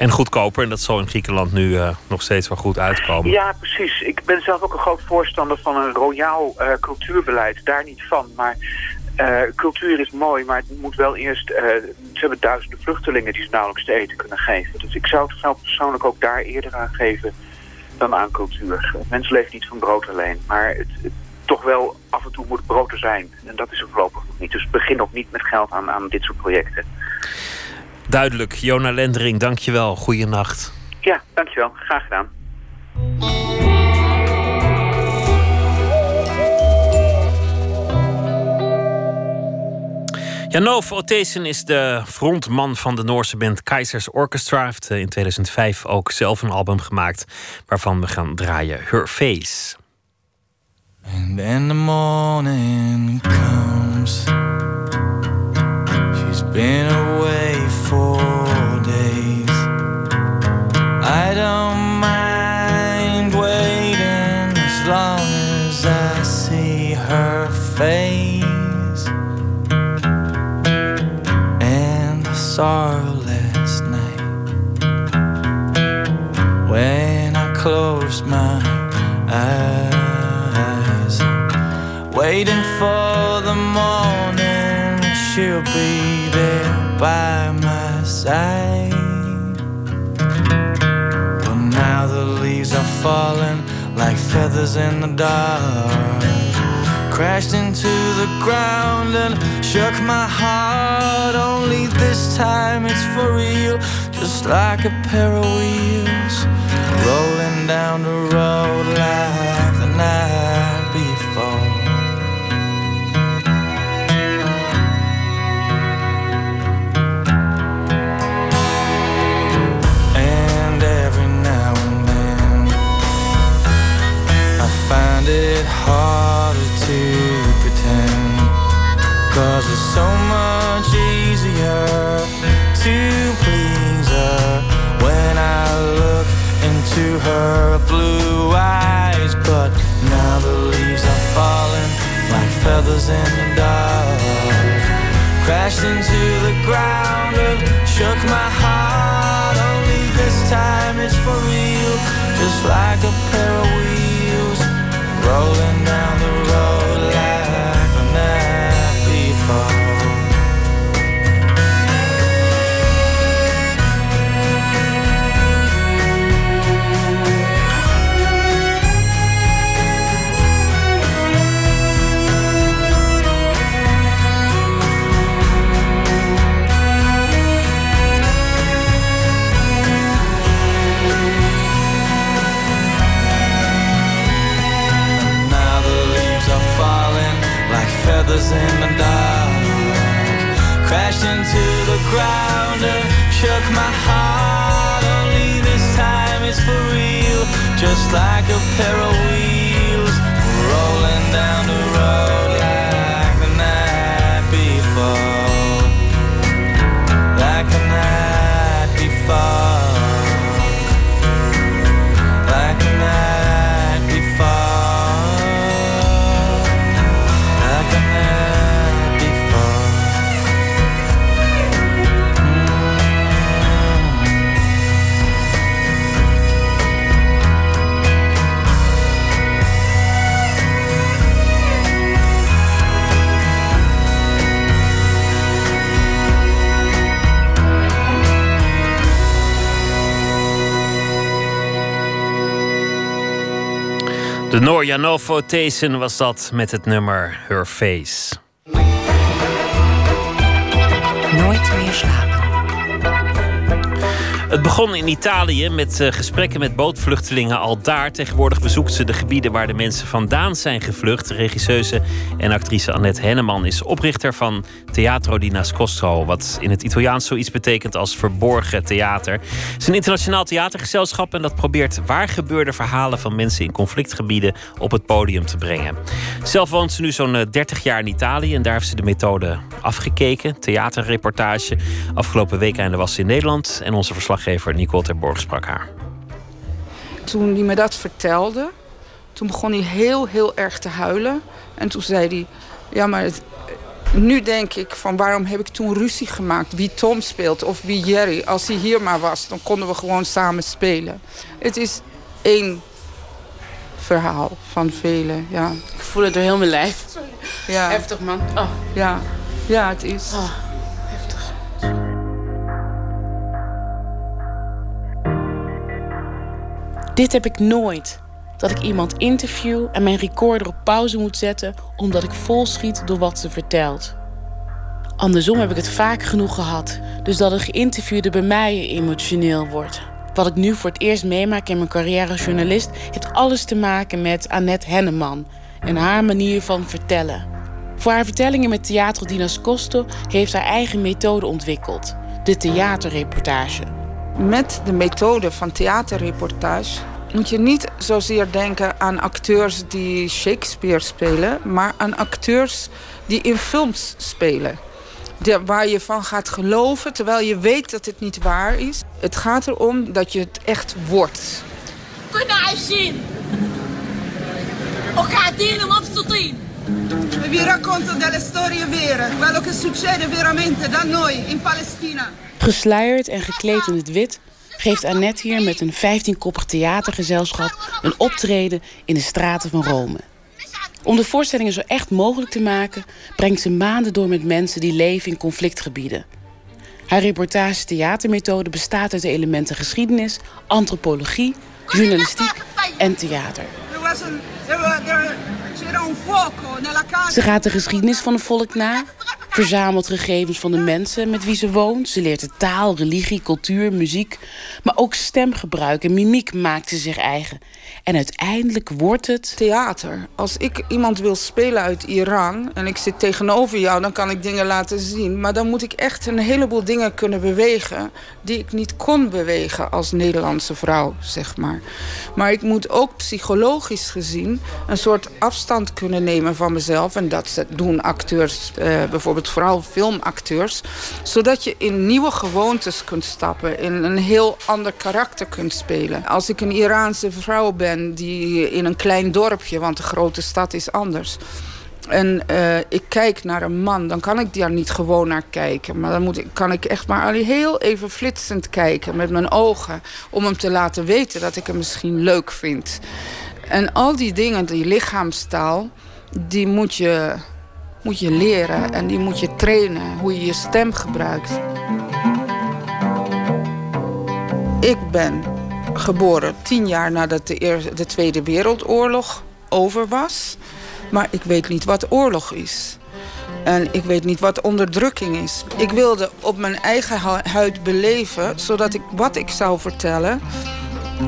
En goedkoper, en dat zal in Griekenland nu uh, nog steeds wel goed uitkomen. Ja, precies. Ik ben zelf ook een groot voorstander van een royaal uh, cultuurbeleid. Daar niet van, maar uh, cultuur is mooi, maar het moet wel eerst... Ze hebben duizenden vluchtelingen die ze nauwelijks te eten kunnen geven. Dus ik zou het zelf persoonlijk ook daar eerder aan geven dan aan cultuur. Mensen leven niet van brood alleen, maar het, het, toch wel af en toe moet brood er zijn. En dat is er voorlopig nog niet. Dus begin ook niet met geld aan, aan dit soort projecten. Duidelijk. Jona Lendering, dankjewel. Goeienacht. Ja, dankjewel. Graag gedaan. Janov Othesen is de frontman van de Noorse band Keizers Orchestra. Hij heeft in 2005 ook zelf een album gemaakt waarvan we gaan draaien Her Face. And then the morning comes She's been away four days. I don't mind waiting as long as I see her face and the sorrow last night when I closed my eyes, waiting for the morning. She'll be there by my side. But now the leaves are falling like feathers in the dark crashed into the ground and shook my heart. Only this time it's for real, just like a pair of wheels rolling down the road like the night harder to pretend. Cause it's so much easier to please her. When I look into her blue eyes But now the leaves are falling like feathers in the dark. Crashed into the ground and shook my heart. Only this time it's for real Just like a pair of wheels rolling down the road feathers in the dark Crashed into the ground and shook my heart. Only this time it's for real Just like a pair of wheels Rolling down the road like the night before. Like the night before De Norjanovo Thesen was dat met het nummer Her Face. Nooit meer slapen. Het begon in Italië met uh, gesprekken met bootvluchtelingen al daar. Tegenwoordig bezoekt ze de gebieden waar de mensen vandaan zijn gevlucht. Regisseuse en actrice Annette Henneman is oprichter van Teatro di Nascosto, wat in het Italiaans zoiets betekent als verborgen theater. Het is een internationaal theatergezelschap en dat probeert waar gebeurde verhalen van mensen in conflictgebieden op het podium te brengen. Zelf woont ze nu zo'n 30 jaar in Italië en daar heeft ze de methode afgekeken. Theaterreportage. Afgelopen week was ze in Nederland en onze verslaggever Nicole Terborg sprak haar. Toen hij me dat vertelde, toen begon hij heel, heel erg te huilen. En toen zei hij, ja maar het, nu denk ik van waarom heb ik toen ruzie gemaakt? Wie Tom speelt of wie Jerry. Als hij hier maar was, dan konden we gewoon samen spelen. Het is één verhaal van velen, ja. Ik voel het door heel mijn lijf. Ja. Heftig, man. Oh. Ja. ja, het is. Oh, Dit heb ik nooit. Dat ik iemand interview en mijn recorder op pauze moet zetten omdat ik vol schiet door wat ze vertelt. Andersom heb ik het vaak genoeg gehad, dus dat een geïnterviewde bij mij emotioneel wordt. Wat ik nu voor het eerst meemaak in mijn carrière als journalist heeft alles te maken met Annette Henneman en haar manier van vertellen. Voor haar vertellingen met Theatro di Nascosto heeft haar eigen methode ontwikkeld: de theaterreportage. Met de methode van theaterreportage moet je niet zozeer denken aan acteurs die Shakespeare spelen, maar aan acteurs die in films spelen. De, waar je van gaat geloven terwijl je weet dat het niet waar is. Het gaat erom dat je het echt wordt. zien. Vi racconto delle storie vere, quello che succede veramente da noi in Palestina. Gesluierd en gekleed in het wit geeft Annette hier met een 15-koppig theatergezelschap een optreden in de straten van Rome. Om de voorstellingen zo echt mogelijk te maken, brengt ze maanden door met mensen die leven in conflictgebieden. Haar reportage theatermethode bestaat uit de elementen geschiedenis, antropologie, journalistiek en theater. Ze gaat de geschiedenis van het volk na, verzamelt gegevens van de mensen met wie ze woont. Ze leert de taal, religie, cultuur, muziek, maar ook stemgebruik en mimiek maakt ze zich eigen. En uiteindelijk wordt het. Theater. Als ik iemand wil spelen uit Iran en ik zit tegenover jou, dan kan ik dingen laten zien. Maar dan moet ik echt een heleboel dingen kunnen bewegen die ik niet kon bewegen als Nederlandse vrouw, zeg maar. Maar ik moet ook psychologisch gezien een soort afstand kunnen nemen van mezelf. En dat doen acteurs, eh, bijvoorbeeld vooral filmacteurs. Zodat je in nieuwe gewoontes kunt stappen, in een heel ander karakter kunt spelen. Als ik een Iraanse vrouw ben die in een klein dorpje, want de grote stad is anders. En uh, ik kijk naar een man, dan kan ik daar niet gewoon naar kijken. Maar dan moet ik, kan ik echt maar heel even flitsend kijken met mijn ogen. Om hem te laten weten dat ik hem misschien leuk vind. En al die dingen, die lichaamstaal, die moet je, moet je leren. En die moet je trainen, hoe je je stem gebruikt. Ik ben geboren tien jaar nadat de, eerste, de Tweede Wereldoorlog over was. Maar ik weet niet wat oorlog is. En ik weet niet wat onderdrukking is. Ik wilde op mijn eigen huid beleven, zodat ik wat ik zou vertellen,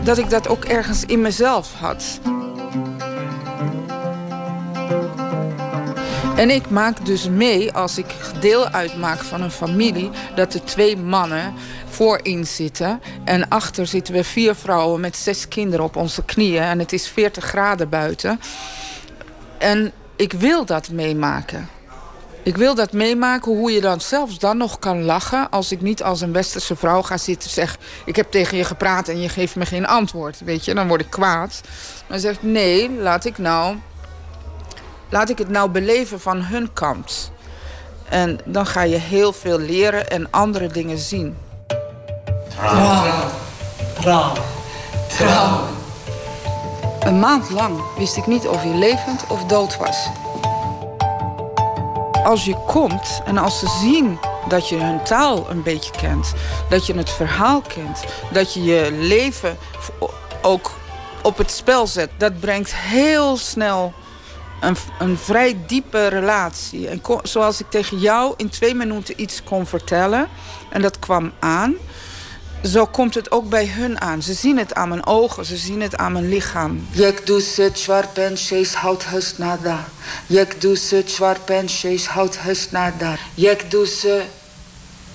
dat ik dat ook ergens in mezelf had. En ik maak dus mee, als ik deel uitmaak van een familie, dat er twee mannen voorin zitten. En achter zitten we vier vrouwen met zes kinderen op onze knieën. En het is 40 graden buiten. En ik wil dat meemaken. Ik wil dat meemaken hoe je dan zelfs dan nog kan lachen... als ik niet als een westerse vrouw ga zitten en zeg... ik heb tegen je gepraat en je geeft me geen antwoord. Weet je, dan word ik kwaad. Maar zegt nee, laat ik nou... laat ik het nou beleven van hun kant. En dan ga je heel veel leren en andere dingen zien. Trouw. Trouw. Trouw. Een maand lang wist ik niet of je levend of dood was. Als je komt en als ze zien dat je hun taal een beetje kent, dat je het verhaal kent, dat je je leven ook op het spel zet, dat brengt heel snel een, een vrij diepe relatie. En zoals ik tegen jou in twee minuten iets kon vertellen, en dat kwam aan, zo komt het ook bij hun aan. Ze zien het aan mijn ogen, ze zien het aan mijn lichaam. Jak se čvarpen šeis hout hust nada. Jak se čvarpen šeis hout hust nada. Du se...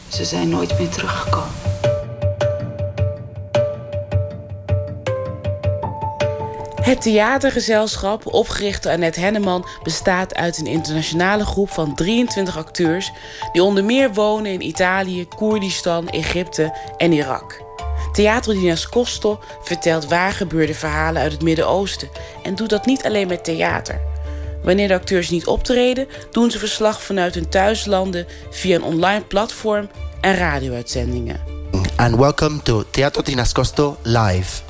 Ze zijn nooit meer teruggekomen. Het theatergezelschap, opgericht door Annette Henneman, bestaat uit een internationale groep van 23 acteurs die onder meer wonen in Italië, Koerdistan, Egypte en Irak. Teatro di Nascosto vertelt waargebeurde verhalen uit het Midden-Oosten en doet dat niet alleen met theater. Wanneer de acteurs niet optreden, doen ze verslag vanuit hun thuislanden via een online platform en radio-uitzendingen. And welcome to Teatro di Nascosto Live.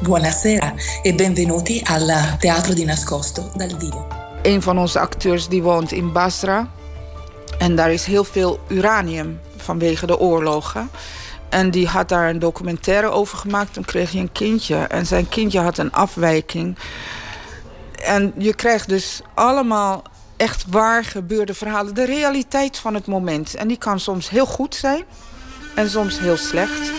Buonasera e benvenuti al Teatro di Nascosto dal vivo. Een van onze acteurs die woont in Basra. En daar is heel veel uranium vanwege de oorlogen. En die had daar een documentaire over gemaakt. Toen kreeg hij een kindje. En zijn kindje had een afwijking. En je krijgt dus allemaal echt waar gebeurde verhalen. De realiteit van het moment. En die kan soms heel goed zijn. En soms heel slecht.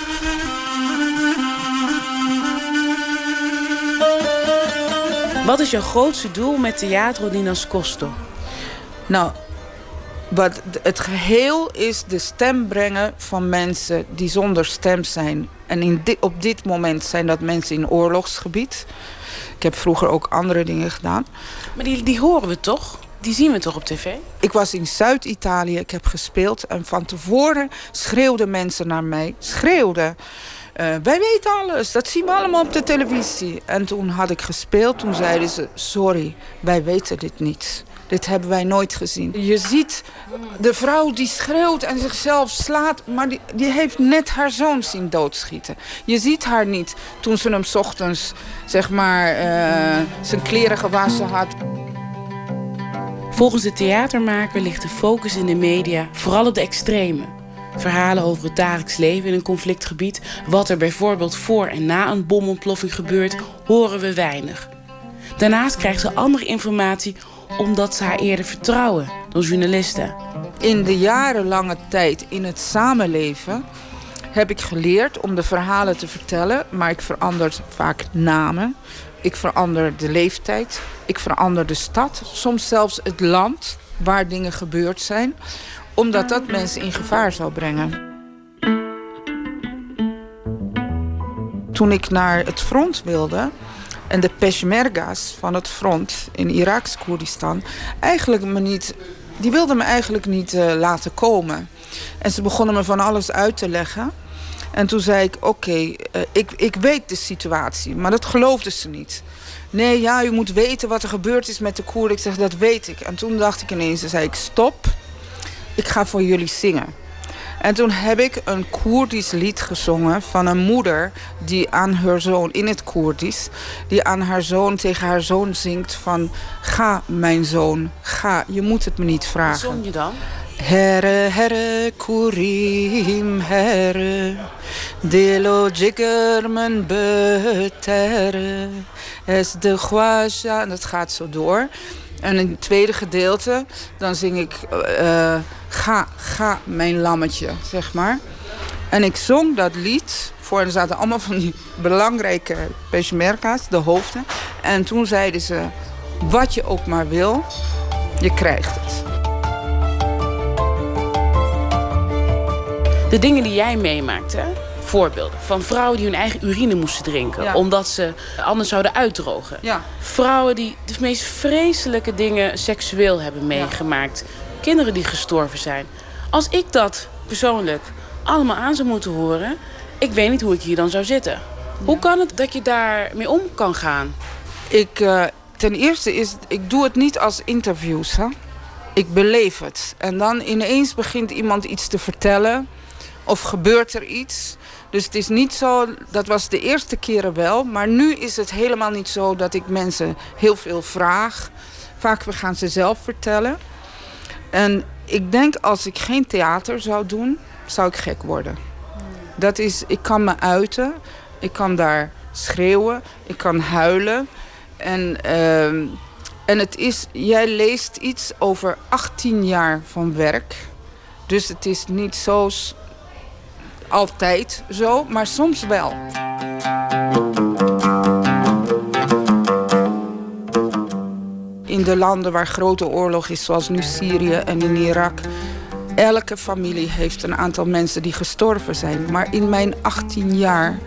Wat is jouw grootste doel met Teatro di Nascosto? Nou, wat het geheel is de stem brengen van mensen die zonder stem zijn. En in op dit moment zijn dat mensen in oorlogsgebied. Ik heb vroeger ook andere dingen gedaan. Maar die, die horen we toch? Die zien we toch op tv? Ik was in Zuid-Italië, ik heb gespeeld. En van tevoren schreeuwden mensen naar mij. Schreeuwden. Uh, wij weten alles, dat zien we allemaal op de televisie. En toen had ik gespeeld, toen zeiden ze... sorry, wij weten dit niet. Dit hebben wij nooit gezien. Je ziet de vrouw die schreeuwt en zichzelf slaat... maar die, die heeft net haar zoon zien doodschieten. Je ziet haar niet toen ze hem ochtends, zeg maar, uh, zijn kleren gewassen had. Volgens de theatermaker ligt de focus in de media vooral op de extreme. Verhalen over het dagelijks leven in een conflictgebied, wat er bijvoorbeeld voor en na een bomontploffing gebeurt, horen we weinig. Daarnaast krijgt ze andere informatie omdat ze haar eerder vertrouwen dan journalisten. In de jarenlange tijd in het samenleven heb ik geleerd om de verhalen te vertellen, maar ik verander vaak namen. Ik verander de leeftijd. Ik verander de stad. Soms zelfs het land waar dingen gebeurd zijn. Omdat dat mensen in gevaar zou brengen. Toen ik naar het front wilde... en de Peshmerga's van het front in Iraks Koerdistan... eigenlijk me niet... Die wilden me eigenlijk niet uh, laten komen. En ze begonnen me van alles uit te leggen. En toen zei ik, oké, uh, ik, ik weet de situatie. Maar dat geloofden ze niet. Nee, ja, u moet weten wat er gebeurd is met de Koerden. Ik zeg, dat weet ik. En toen dacht ik ineens, zei ik, stop. Ik ga voor jullie zingen. En toen heb ik een Koerdisch lied gezongen van een moeder die aan haar zoon in het Koerdisch, die aan haar zoon tegen haar zoon zingt van ga mijn zoon, ga, je moet het me niet vragen. Wat zong je dan? Herre, herre, kurim, herre, delo jigger mijn beterre, es de guaja, en dat gaat zo door. En in het tweede gedeelte, dan zing ik uh, ga, ga mijn lammetje, zeg maar. En ik zong dat lied voor, er zaten allemaal van die belangrijke peshmerga's, de hoofden. En toen zeiden ze, wat je ook maar wil, je krijgt het. De dingen die jij meemaakt, hè? Voorbeelden van vrouwen die hun eigen urine moesten drinken. Ja. Omdat ze anders zouden uitdrogen. Ja. Vrouwen die de meest vreselijke dingen seksueel hebben meegemaakt. Kinderen die gestorven zijn. Als ik dat persoonlijk allemaal aan zou moeten horen... ik weet niet hoe ik hier dan zou zitten. Hoe kan het dat je daarmee om kan gaan? Ik, uh, ten eerste is, ik doe het niet als interviews. Hè? Ik beleef het. En dan ineens begint iemand iets te vertellen... of gebeurt er iets... Dus het is niet zo, dat was de eerste keren wel. Maar nu is het helemaal niet zo dat ik mensen heel veel vraag. Vaak we gaan ze zelf vertellen. En ik denk als ik geen theater zou doen, zou ik gek worden. Dat is, ik kan me uiten. Ik kan daar schreeuwen. Ik kan huilen. En, uh, en het is, jij leest iets over 18 jaar van werk. Dus het is niet zo altijd zo, maar soms wel. In de landen waar grote oorlog is, zoals nu Syrië en in Irak, elke familie heeft een aantal mensen die gestorven zijn. Maar in mijn 18 jaar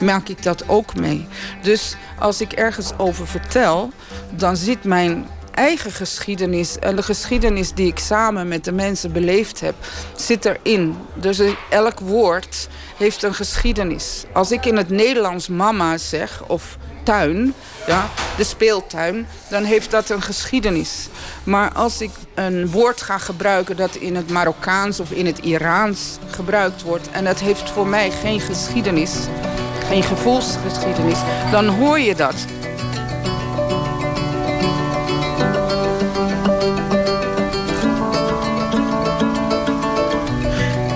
maak ik dat ook mee. Dus als ik ergens over vertel, dan zit mijn eigen geschiedenis en de geschiedenis die ik samen met de mensen beleefd heb, zit erin. Dus elk woord heeft een geschiedenis. Als ik in het Nederlands mama zeg of tuin, ja, de speeltuin, dan heeft dat een geschiedenis. Maar als ik een woord ga gebruiken dat in het Marokkaans of in het Iraans gebruikt wordt en dat heeft voor mij geen geschiedenis, geen gevoelsgeschiedenis, dan hoor je dat.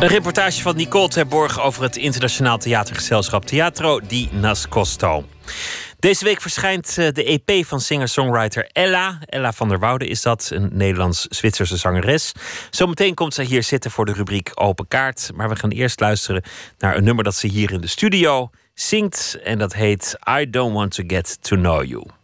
Een reportage van Nicole Terborg over het internationaal theatergezelschap Teatro di Nascosto. Deze week verschijnt eh, de EP van singer-songwriter Ella. Ella van der Woude is dat, een Nederlands-Zwitserse zangeres. Zometeen komt zij hier zitten voor de rubriek Open Kaart. Maar we gaan eerst luisteren naar een nummer dat ze hier in de studio zingt. En dat heet I Don't Want to Get to Know You.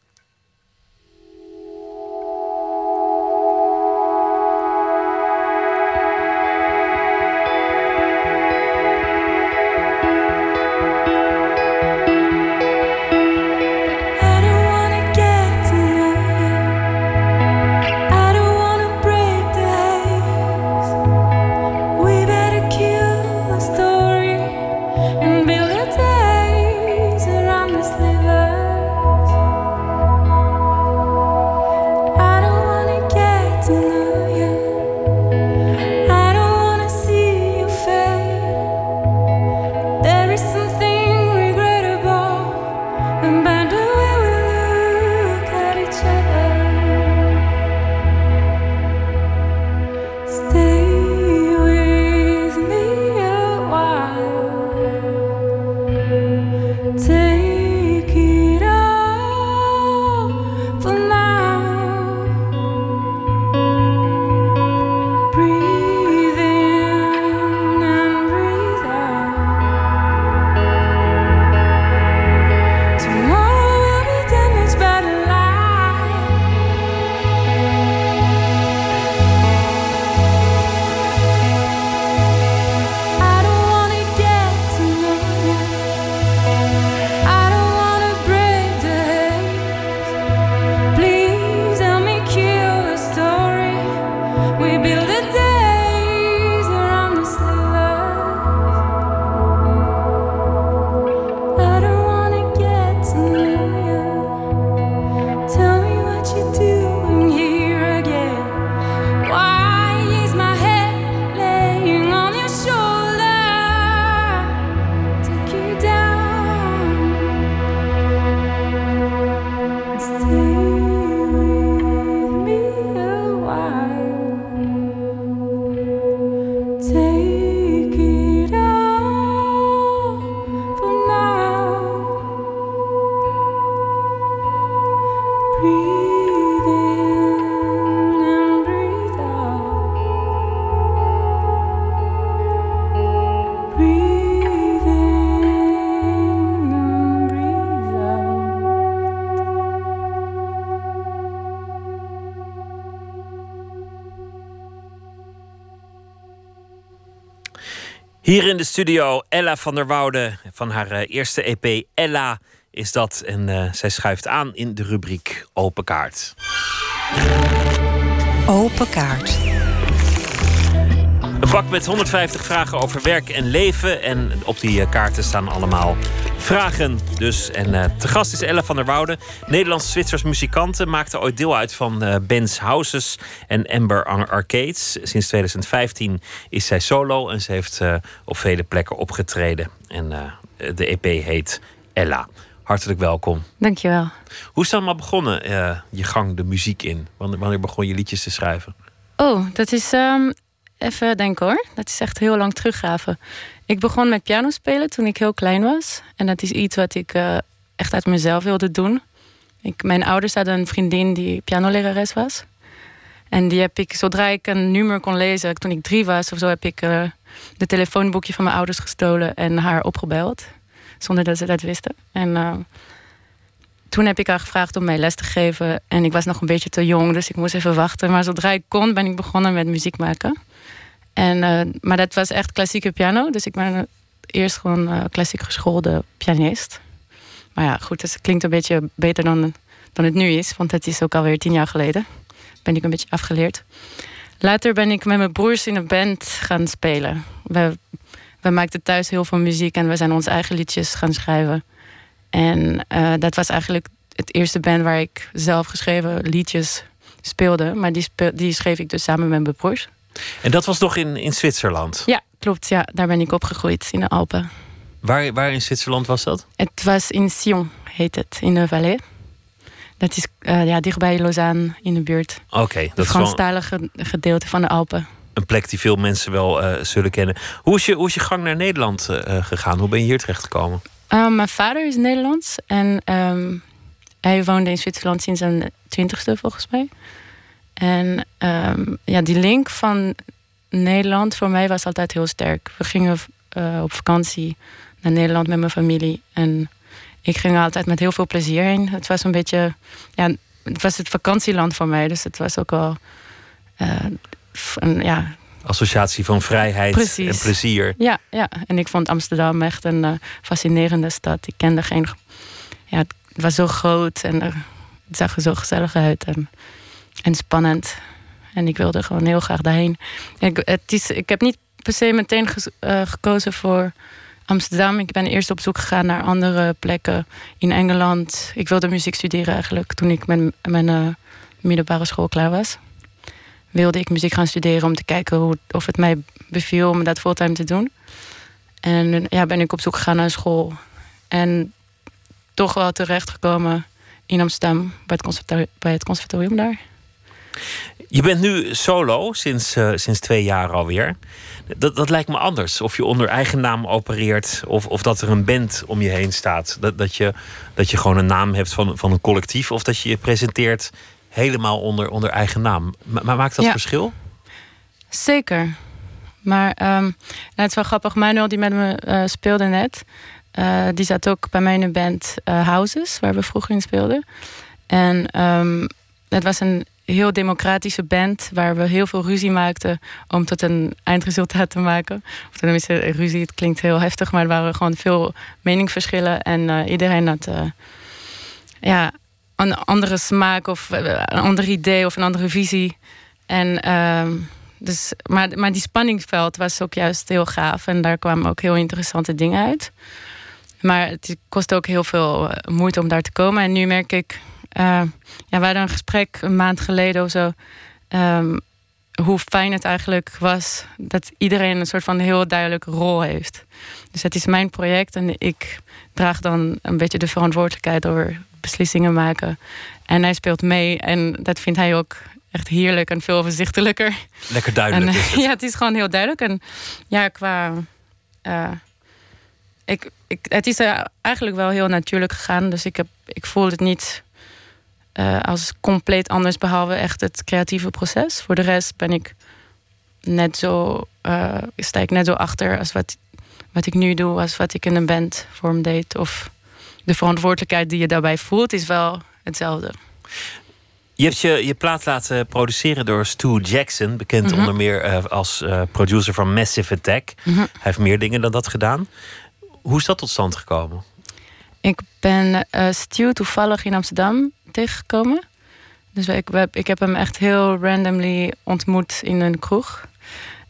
Hier in de studio Ella van der Woude van haar eh, eerste EP Ella is dat. En uh, zij schuift aan in de rubriek Open Kaart. Open Kaart. Een pak met 150 vragen over werk en leven. En op die eh, kaarten staan allemaal vragen. Dus. En uh, te gast is Ella van der Woude. Nederlands-Zwitsers muzikante. Maakte ooit deel uit van uh, Ben's Houses en Amber Arcades. Sinds 2015 is zij solo. En ze heeft uh, op vele plekken opgetreden. En de EP heet Ella. Hartelijk welkom. Dankjewel. Hoe is het allemaal begonnen, je gang de muziek in? Wanneer, wanneer begon je liedjes te schrijven? Oh, dat is... Um even denken hoor. Dat is echt heel lang teruggraven. Ik begon met piano spelen toen ik heel klein was. En dat is iets wat ik uh, echt uit mezelf wilde doen. Ik, mijn ouders hadden een vriendin die pianolerares was. En die heb ik, zodra ik een nummer kon lezen, toen ik drie was of zo, heb ik uh, de telefoonboekje van mijn ouders gestolen en haar opgebeld. Zonder dat ze dat wisten. En uh, toen heb ik haar gevraagd om mij les te geven. En ik was nog een beetje te jong, dus ik moest even wachten. Maar zodra ik kon, ben ik begonnen met muziek maken. En, uh, maar dat was echt klassieke piano. Dus ik ben eerst gewoon klassiek geschoolde pianist. Maar ja, goed, dus het klinkt een beetje beter dan, dan het nu is. Want het is ook alweer tien jaar geleden. Ben ik een beetje afgeleerd. Later ben ik met mijn broers in een band gaan spelen. We, we maakten thuis heel veel muziek en we zijn onze eigen liedjes gaan schrijven. En uh, dat was eigenlijk het eerste band waar ik zelf geschreven liedjes speelde. Maar die, die schreef ik dus samen met mijn broers. En dat was nog in, in Zwitserland? Ja, klopt. Ja, daar ben ik opgegroeid in de Alpen. Waar, waar in Zwitserland was dat? Het was in Sion, heet het, in de Valais. Dat is uh, ja, dichtbij Lausanne in de buurt. Oké, okay, dat is het Franstalige gedeelte van de Alpen. Een plek die veel mensen wel uh, zullen kennen. Hoe is je, hoe is je gang naar Nederland uh, gegaan? Hoe ben je hier terecht gekomen? mijn vader is Nederlands en um, hij woonde in Zwitserland sinds zijn twintigste volgens mij. En um, ja, die link van Nederland voor mij was altijd heel sterk. We gingen op vakantie naar Nederland met mijn familie. En ik ging er altijd met heel veel plezier heen. Het was een beetje, ja, het was het vakantieland voor mij. Dus het was ook wel, uh, een, ja. Associatie van vrijheid Precies. en plezier. Ja, ja, en ik vond Amsterdam echt een uh, fascinerende stad. Ik kende geen, ja, het was zo groot en uh, het zag er zo gezellig uit en, en spannend. En ik wilde gewoon heel graag daarheen. Ik, het is, ik heb niet per se meteen gekozen voor Amsterdam. Ik ben eerst op zoek gegaan naar andere plekken in Engeland. Ik wilde muziek studeren eigenlijk toen ik met mijn uh, middelbare school klaar was. Wilde ik muziek gaan studeren om te kijken hoe, of het mij beviel om dat fulltime te doen. En ja, ben ik op zoek gegaan naar school. En toch wel terechtgekomen in Amsterdam bij het conservatorium daar. Je bent nu solo sinds, uh, sinds twee jaar alweer. Dat, dat lijkt me anders. Of je onder eigen naam opereert, of, of dat er een band om je heen staat. Dat, dat, je, dat je gewoon een naam hebt van, van een collectief, of dat je je presenteert helemaal onder, onder eigen naam. Maar maakt dat ja. verschil? Zeker. Maar um, nou, het is wel grappig. Manuel, die met me uh, speelde net, uh, die zat ook bij mij in de band Houses, waar we vroeger in speelden. En um, het was een heel democratische band waar we heel veel ruzie maakten om tot een eindresultaat te maken. Of tenminste, ruzie, het klinkt heel heftig, maar er waren gewoon veel meningsverschillen en uh, iedereen had uh, ja, een andere smaak of uh, een ander idee of een andere visie. En, uh, dus, maar, maar die spanningsveld was ook juist heel gaaf en daar kwamen ook heel interessante dingen uit. Maar het kost ook heel veel moeite om daar te komen. En nu merk ik ja, we hadden een gesprek een maand geleden of zo. Um, hoe fijn het eigenlijk was dat iedereen een soort van heel duidelijke rol heeft. Dus het is mijn project en ik draag dan een beetje de verantwoordelijkheid over beslissingen maken. En hij speelt mee en dat vindt hij ook echt heerlijk en veel overzichtelijker. Lekker duidelijk. En, is het. <laughs> ja, het is gewoon heel duidelijk. En ja, qua. Uh, ik, ik, het is eigenlijk wel heel natuurlijk gegaan. Dus ik, heb, ik voel het niet uh, als compleet anders, behalve echt het creatieve proces. Voor de rest ben ik net zo, uh, sta ik net zo achter als wat, wat ik nu doe, als wat ik in een band vorm deed. Of de verantwoordelijkheid die je daarbij voelt, is wel hetzelfde. Je hebt je, je plaat laten produceren door Stu Jackson, bekend Mhm. onder meer uh, als uh, producer van Massive Attack. Mhm. Hij heeft meer dingen dan dat gedaan. Hoe is dat tot stand gekomen? Ik ben uh, Stu toevallig in Amsterdam tegengekomen. Dus ik, ik heb hem echt heel randomly ontmoet in een kroeg.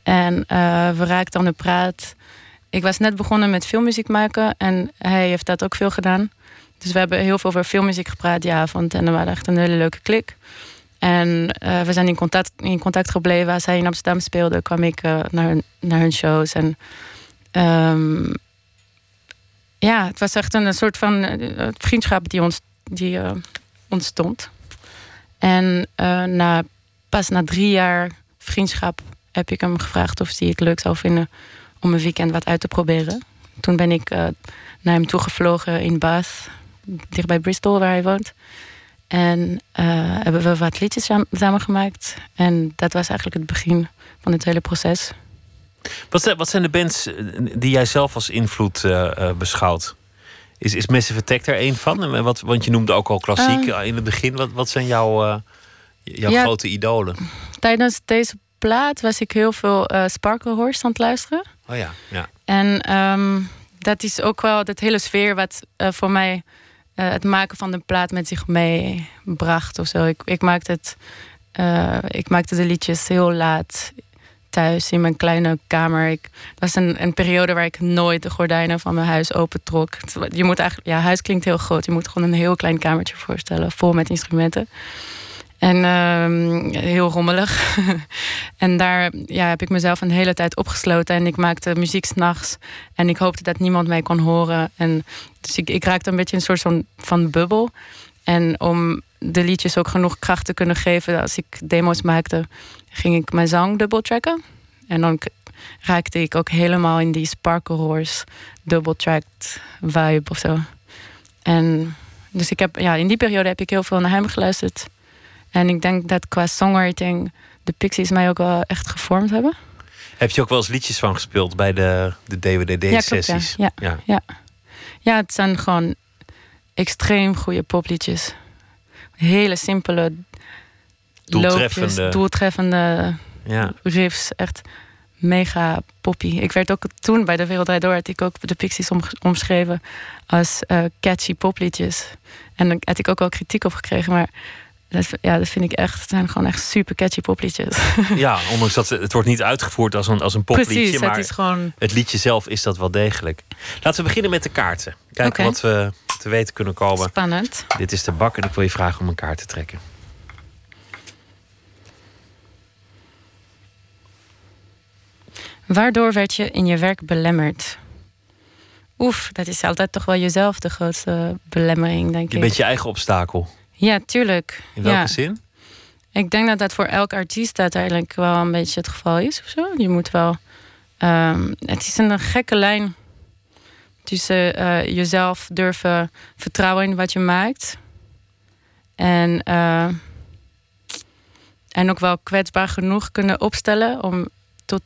En uh, we raakten aan de praat. Ik was net begonnen met filmmuziek maken en hij heeft dat ook veel gedaan. Dus we hebben heel veel over filmmuziek gepraat die avond en we hadden echt een hele leuke klik. En uh, we zijn in contact, in contact gebleven. Als hij in Amsterdam speelde, kwam ik uh, naar, hun, naar hun shows. En um, ja, het was echt een, soort van vriendschap die, ons, die ontstond. En uh, na, pas na drie jaar vriendschap heb ik hem gevraagd of hij het leuk zou vinden om een weekend wat uit te proberen. Toen ben ik uh, naar hem toegevlogen in Bath, dicht bij Bristol, waar hij woont. En eh, hebben we wat liedjes samen, gemaakt. En dat was eigenlijk het begin van het hele proces. Wat zijn, wat zijn de bands eh, die jij zelf als invloed eh, eh, beschouwt? Is, is Massive Attack er één van? En wat, want je noemde ook al klassiek Eh. in het begin. Wat, wat zijn jouw, eh, jouw Ja. grote idolen? Tijdens deze plaat was ik heel veel eh Sparkle Horse aan het luisteren. Oh ja, ja. En ehm, dat is ook wel dat hele sfeer wat eh, voor mij eh, het maken van de plaat met zich meebracht of zo. Ik, ik, maakte het, eh, ik maakte de liedjes heel laat thuis in mijn kleine kamer. Ik, dat was een, een periode waar ik nooit de gordijnen van mijn huis opentrok. Je moet eigenlijk, ja, huis klinkt heel groot. Je moet gewoon een heel klein kamertje voorstellen, vol met instrumenten. En ehm, heel rommelig. <laughs> en daar ja, heb ik mezelf een hele tijd opgesloten. En ik maakte muziek s'nachts. En ik hoopte dat niemand mij kon horen. En dus ik, ik raakte een beetje een soort van, van bubbel. En om de liedjes ook genoeg kracht te kunnen geven... als ik demo's maakte, ging ik mijn zang dubbeltracken. En dan raakte ik ook helemaal in die Sparkle Horse double-tracked vibe of zo. En dus ik heb, ja, in die periode heb ik heel veel naar hem geluisterd. En ik denk dat qua songwriting de Pixies mij ook wel echt gevormd hebben. Heb je ook wel eens liedjes van gespeeld bij de, de DWDD-sessies? Ja, ja. Ja, ja. ja, het zijn gewoon extreem goede popliedjes. Hele simpele Doeltreffende. loopjes, doeltreffende Ja. riffs. Echt mega poppy. Ik werd ook toen bij de Wereldrijd Door... had ik ook de Pixies om, omschreven als eh, catchy popliedjes. En dan had ik ook wel kritiek op gekregen, maar... Dat, ja, dat vind ik echt. Het zijn gewoon echt super catchy popliedjes. <laughs> Ja, ondanks dat het, wordt niet uitgevoerd als een, als een popliedje. Precies, het maar is gewoon- het liedje zelf is dat wel degelijk. Laten we beginnen met de kaarten. Kijken wat we te weten kunnen komen. Spannend. Dit is de bak en ik wil je vragen om een kaart te trekken. Waardoor werd je in je werk belemmerd? Oef, dat is altijd toch wel jezelf de grootste belemmering, denk Je ik. bent je eigen obstakel. Ja, tuurlijk. In welke ja. zin? Ik denk dat dat voor elk artiest uiteindelijk wel een beetje het geval is of zo. Je moet wel. ehm, het is een gekke lijn tussen eh, jezelf durven vertrouwen in wat je maakt. En, eh, en ook wel kwetsbaar genoeg kunnen opstellen om tot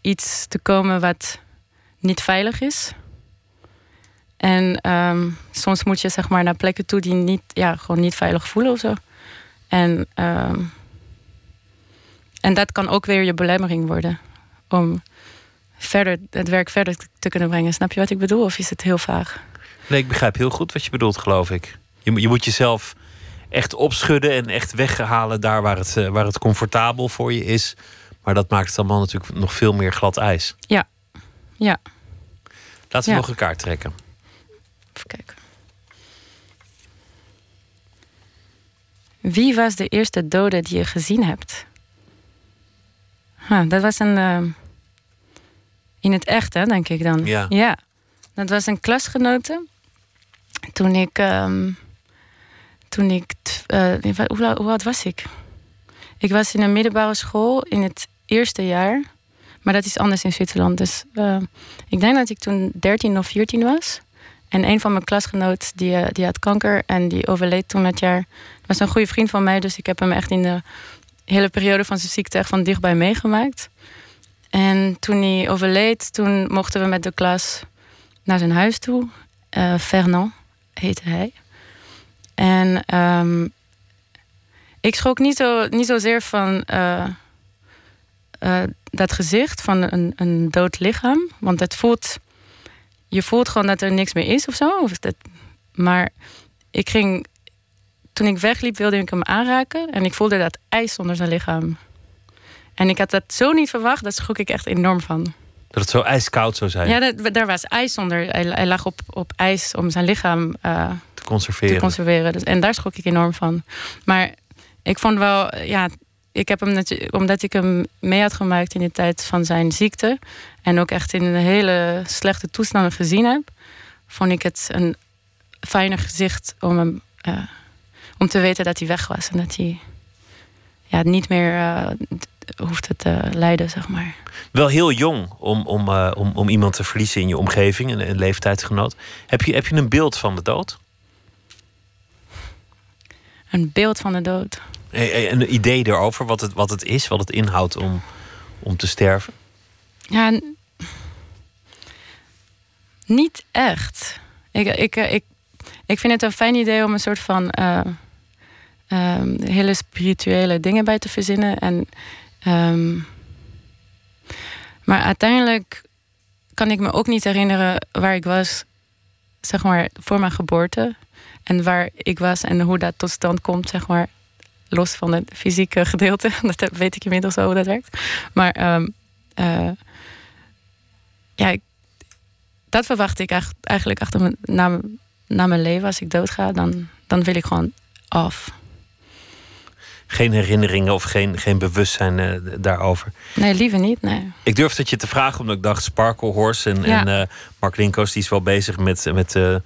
iets te komen wat niet veilig is. En ehm, soms moet je zeg maar naar plekken toe die niet, ja, gewoon niet veilig voelen of zo. En, ehm, en dat kan ook weer je belemmering worden om verder, het werk verder te- kunnen brengen. Snap je wat ik bedoel? Of is het heel vaag? Nee, ik begrijp heel goed wat je bedoelt, geloof ik. Je, moet- je moet jezelf echt opschudden en echt weghalen daar waar het, eh, waar het comfortabel voor je is. Maar dat maakt het allemaal natuurlijk nog veel meer glad ijs. Ja, ja. Laten we Ja. nog een kaart trekken. Even kijken. Wie was de eerste dode die je gezien hebt? Huh, dat was een. ehm, in het echt, hè, denk ik dan. Ja. ja. Dat was een klasgenote. Toen ik. ehm, toen ik. eh, hoe, oud was ik? Ik was in een middelbare school in het eerste jaar. Maar dat is anders in Zwitserland. Dus eh, ik denk dat ik toen 13 of 14 was. En een van mijn klasgenoten die, eh, die had kanker en die overleed toen dat jaar. Dat was een goede vriend van mij, dus ik heb hem echt in de hele periode van zijn ziekte echt van dichtbij meegemaakt. En toen hij overleed, toen mochten we met de klas naar zijn huis toe. Eh, Fernand heette hij. En ehm, ik schrok niet, zo, niet zozeer van eh, eh, dat gezicht van een, een dood lichaam. Want het voelt, je voelt gewoon dat er niks meer is of zo. Dat, maar ik ging, toen ik wegliep wilde ik hem aanraken. En ik voelde dat ijs onder zijn lichaam. En ik had dat zo niet verwacht, daar schrok ik echt enorm van. Dat het zo ijskoud zou zijn. Ja, dat, daar was ijs onder. Hij, hij lag op, op ijs om zijn lichaam eh, te conserveren. te conserveren. Dus, en daar schrok ik enorm van. Maar ik vond wel, ja, ik heb hem omdat ik hem mee had gemaakt in de tijd van zijn ziekte. En ook echt in een hele slechte toestanden gezien heb. Vond ik het een fijner gezicht om hem, eh, om te weten dat hij weg was. En dat hij ja, niet meer eh, hoefde te lijden, zeg maar. Wel heel jong om, om, eh, om, om iemand te verliezen in je omgeving, een, een leeftijdsgenoot. Heb je, heb je een beeld van de dood? een beeld van de dood. Een idee erover, wat het, wat het is, wat het inhoudt om, om te sterven? Ja, niet echt. Ik, ik, eh, ik, ik vind het een fijn idee om een soort van eh, ehm, hele spirituele dingen bij te verzinnen. En, ehm, maar uiteindelijk kan ik me ook niet herinneren waar ik was, zeg maar, voor mijn geboorte. En waar ik was en hoe dat tot stand komt, zeg maar. Los van het fysieke gedeelte. <laughs> Dat weet ik inmiddels wel hoe dat werkt. Maar ehm, eh, ja, dat verwacht ik eigenlijk achter mijn, na, na mijn leven. Als ik doodga, dan, dan wil ik gewoon af. Geen herinneringen of geen, geen bewustzijn eh, daarover. Nee, liever niet. Nee. Ik durfde het je te vragen omdat ik dacht Sparkle Horse en, Ja. en eh, Mark Linkos die is wel bezig met, met eh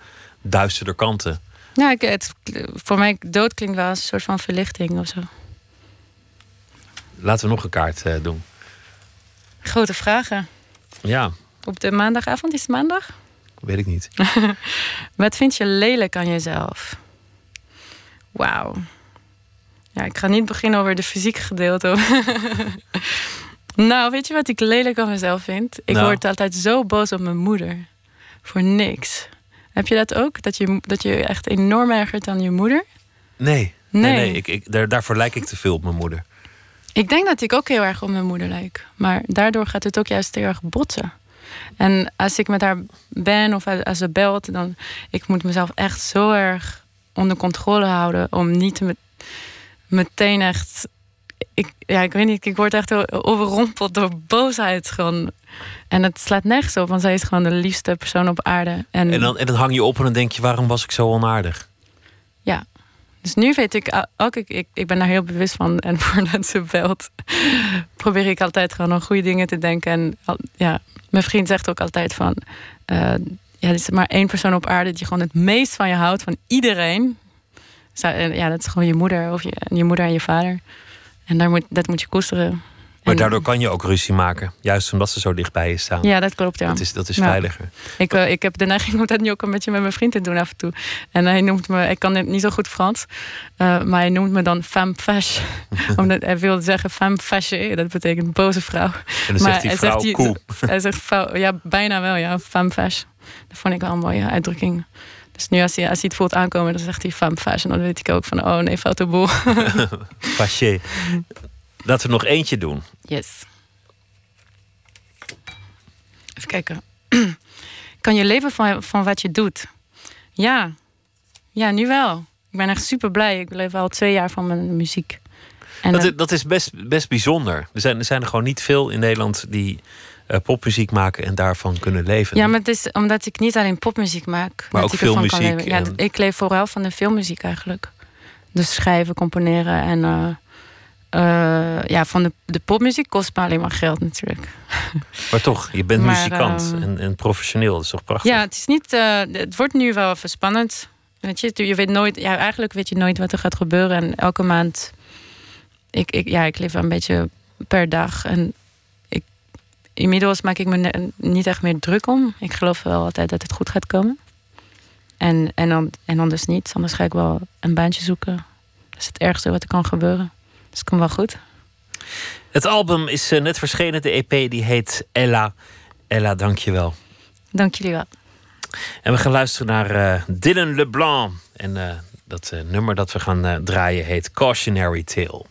duisterder kanten. Ja, ik, het, voor mij dood klinkt wel als een soort van verlichting of zo. Laten we nog een kaart doen. Grote vragen. Ja, Op de maandagavond is het maandag? weet ik niet. <laughs> Wat vind je lelijk aan jezelf? Wauw. Ja, ik ga niet beginnen over de fysieke gedeelte. <laughs> nou, weet je wat ik lelijk aan mezelf vind? Ik Nou. word altijd zo boos op mijn moeder. Voor niks. Heb je dat ook? Dat je, dat je echt enorm ergert aan je moeder? Nee, nee, Nee. nee, ik, ik, daar, daarvoor lijk ik te veel op mijn moeder. Ik denk dat ik ook heel erg op mijn moeder lijk. Maar daardoor gaat het ook juist heel erg botsen. En als ik met haar ben of als ze belt, dan ik moet mezelf echt zo erg onder controle houden om niet met, meteen echt. Ik, ja, ik weet niet, ik word echt overrompeld door boosheid gewoon. En het slaat nergens op, want zij is gewoon de liefste persoon op aarde. En, En dan, en dan hang je op en dan denk je, waarom was ik zo onaardig? ja. Dus nu weet ik ook, ik, ik, ik ben daar heel bewust van. En <laughs> voordat ze belt, probeer ik altijd gewoon aan goede dingen te denken. En ja, mijn vriend zegt ook altijd van... eh, ja, er is maar één persoon op aarde die gewoon het meest van je houdt, van iedereen. En Ja, dat is gewoon je moeder, of je, je moeder en je vader. En daar moet, dat moet je koesteren. Maar daardoor kan je ook ruzie maken. Juist omdat ze zo dicht bij je staan. Ja, dat klopt, ja. Dat is, dat is Ja. veiliger. Ik, eh, ik heb de neiging om dat nu ook een beetje met mijn vriend te doen af en toe. En hij noemt me, ik kan niet zo goed Frans, eh, maar hij noemt me dan femme fâche. <laughs> Omdat hij wil zeggen femme fâchée, dat betekent boze vrouw. En dan zegt hij vrouw die- koe. Hij zegt vrouw, ja, bijna wel, ja, femme fâche. Dat vond ik wel een mooie uitdrukking. Dus nu als hij, als hij het voelt aankomen, dan zegt hij femme. En dan weet ik ook van, oh nee, foute boel. <laughs> Fâché. Laten we nog eentje doen. Yes. Even kijken. <clears throat> kan je leven van, van wat je doet? Ja. Ja, nu wel. Ik ben echt super blij. Ik leef al twee jaar van mijn muziek. En dat, eh, is, dat is best, best bijzonder. Er zijn, er zijn er gewoon niet veel in Nederland die popmuziek maken en daarvan kunnen leven. ja, maar het is omdat ik niet alleen popmuziek maak. Maar ook ik filmmuziek. Ja, en- ik leef vooral van de filmmuziek eigenlijk. Dus schrijven, componeren en... eh, eh, ja, van de, de popmuziek kost me alleen maar geld natuurlijk. <laughs> Maar toch, je bent Maar, muzikant en, en professioneel. Dat is toch prachtig? Ja, het is niet. eh, het wordt nu wel even spannend. Weet je, je weet nooit. Ja, eigenlijk weet je nooit wat er gaat gebeuren. En elke maand. Ik, ik, ja, ik leef wel een beetje per dag. En inmiddels maak ik me niet echt meer druk om. Ik geloof wel altijd dat het goed gaat komen. En, en, dan, en anders niet. Anders ga ik wel een baantje zoeken. Dat is het ergste wat er kan gebeuren. Dus het komt wel goed. Het album is eh, net verschenen, de EP die heet Ella. Ella, dank je wel. Dank jullie wel. En we gaan luisteren naar eh, Dylan LeBlanc. En eh, dat nummer dat we gaan draaien heet Cautionary Tale.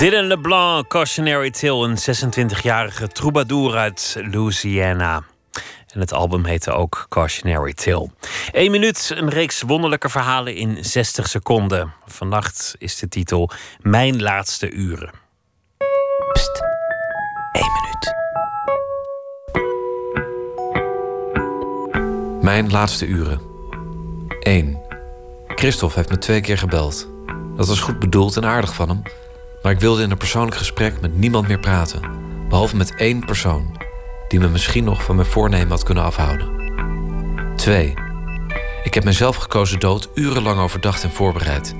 Dylan LeBlanc, Cautionary Tale, een 26-jarige troubadour uit Louisiana. En het album heette ook Cautionary Tale. Eén minuut, een reeks wonderlijke verhalen in 60 seconden. Vannacht is de titel Mijn laatste uren. Pst, één minuut. Mijn laatste uren. 1. Christophe heeft me twee keer gebeld. Dat was goed bedoeld en aardig van hem. Maar ik wilde in een persoonlijk gesprek met niemand meer praten. Behalve met één persoon. Die me misschien nog van mijn voornemen had kunnen afhouden. 2. Ik heb mijn zelfgekozen dood urenlang overdacht en voorbereid.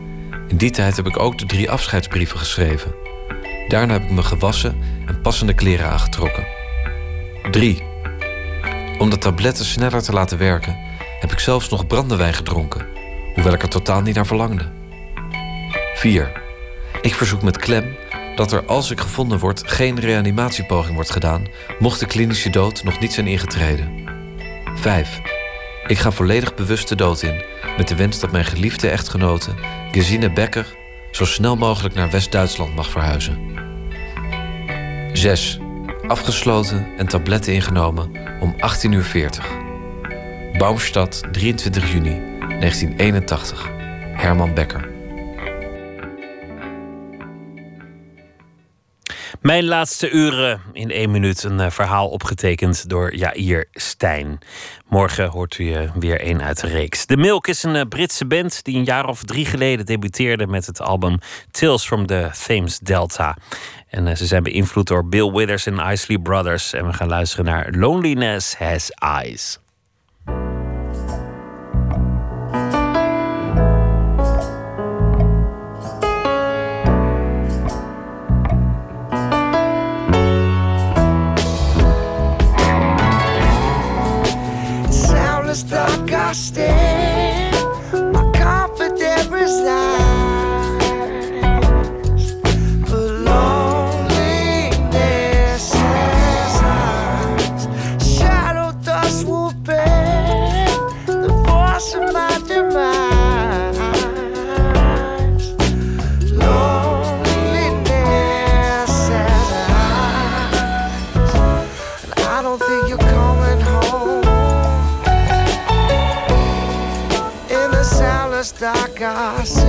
In die tijd heb ik ook de drie afscheidsbrieven geschreven. Daarna heb ik me gewassen en passende kleren aangetrokken. 3. Om de tabletten sneller te laten werken, heb ik zelfs nog brandewijn gedronken, hoewel ik er totaal niet naar verlangde. 4. Ik verzoek met klem dat er als ik gevonden word geen reanimatiepoging wordt gedaan, mocht de klinische dood nog niet zijn ingetreden. 5. Ik ga volledig bewust de dood in, met de wens dat mijn geliefde echtgenote, Gesine Becker, zo snel mogelijk naar West-Duitsland mag verhuizen. 6. Afgesloten en tabletten ingenomen om 18.40 uur. Baumstad, 23 juni 1981. Herman Becker. Mijn laatste uren in één minuut. Een eh, verhaal opgetekend door Jair Stijn. Morgen hoort u uh, weer één uit de reeks. The Milk is een uh, Britse band die een jaar of drie geleden debuteerde met het album Tales from the Thames Delta. En ze zijn beïnvloed door Bill Withers en Isley Brothers. En we gaan luisteren naar Loneliness Has Eyes. Stuck, I us.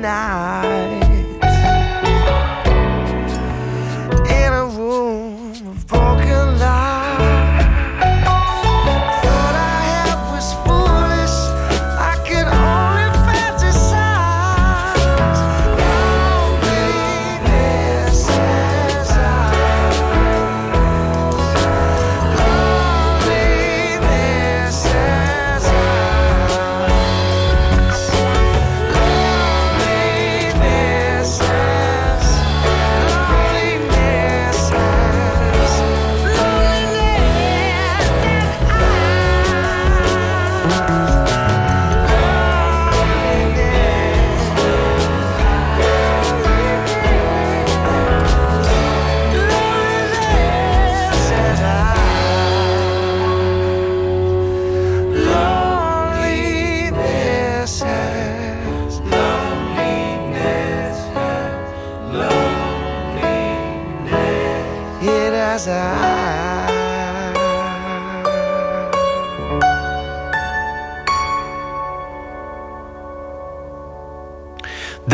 now.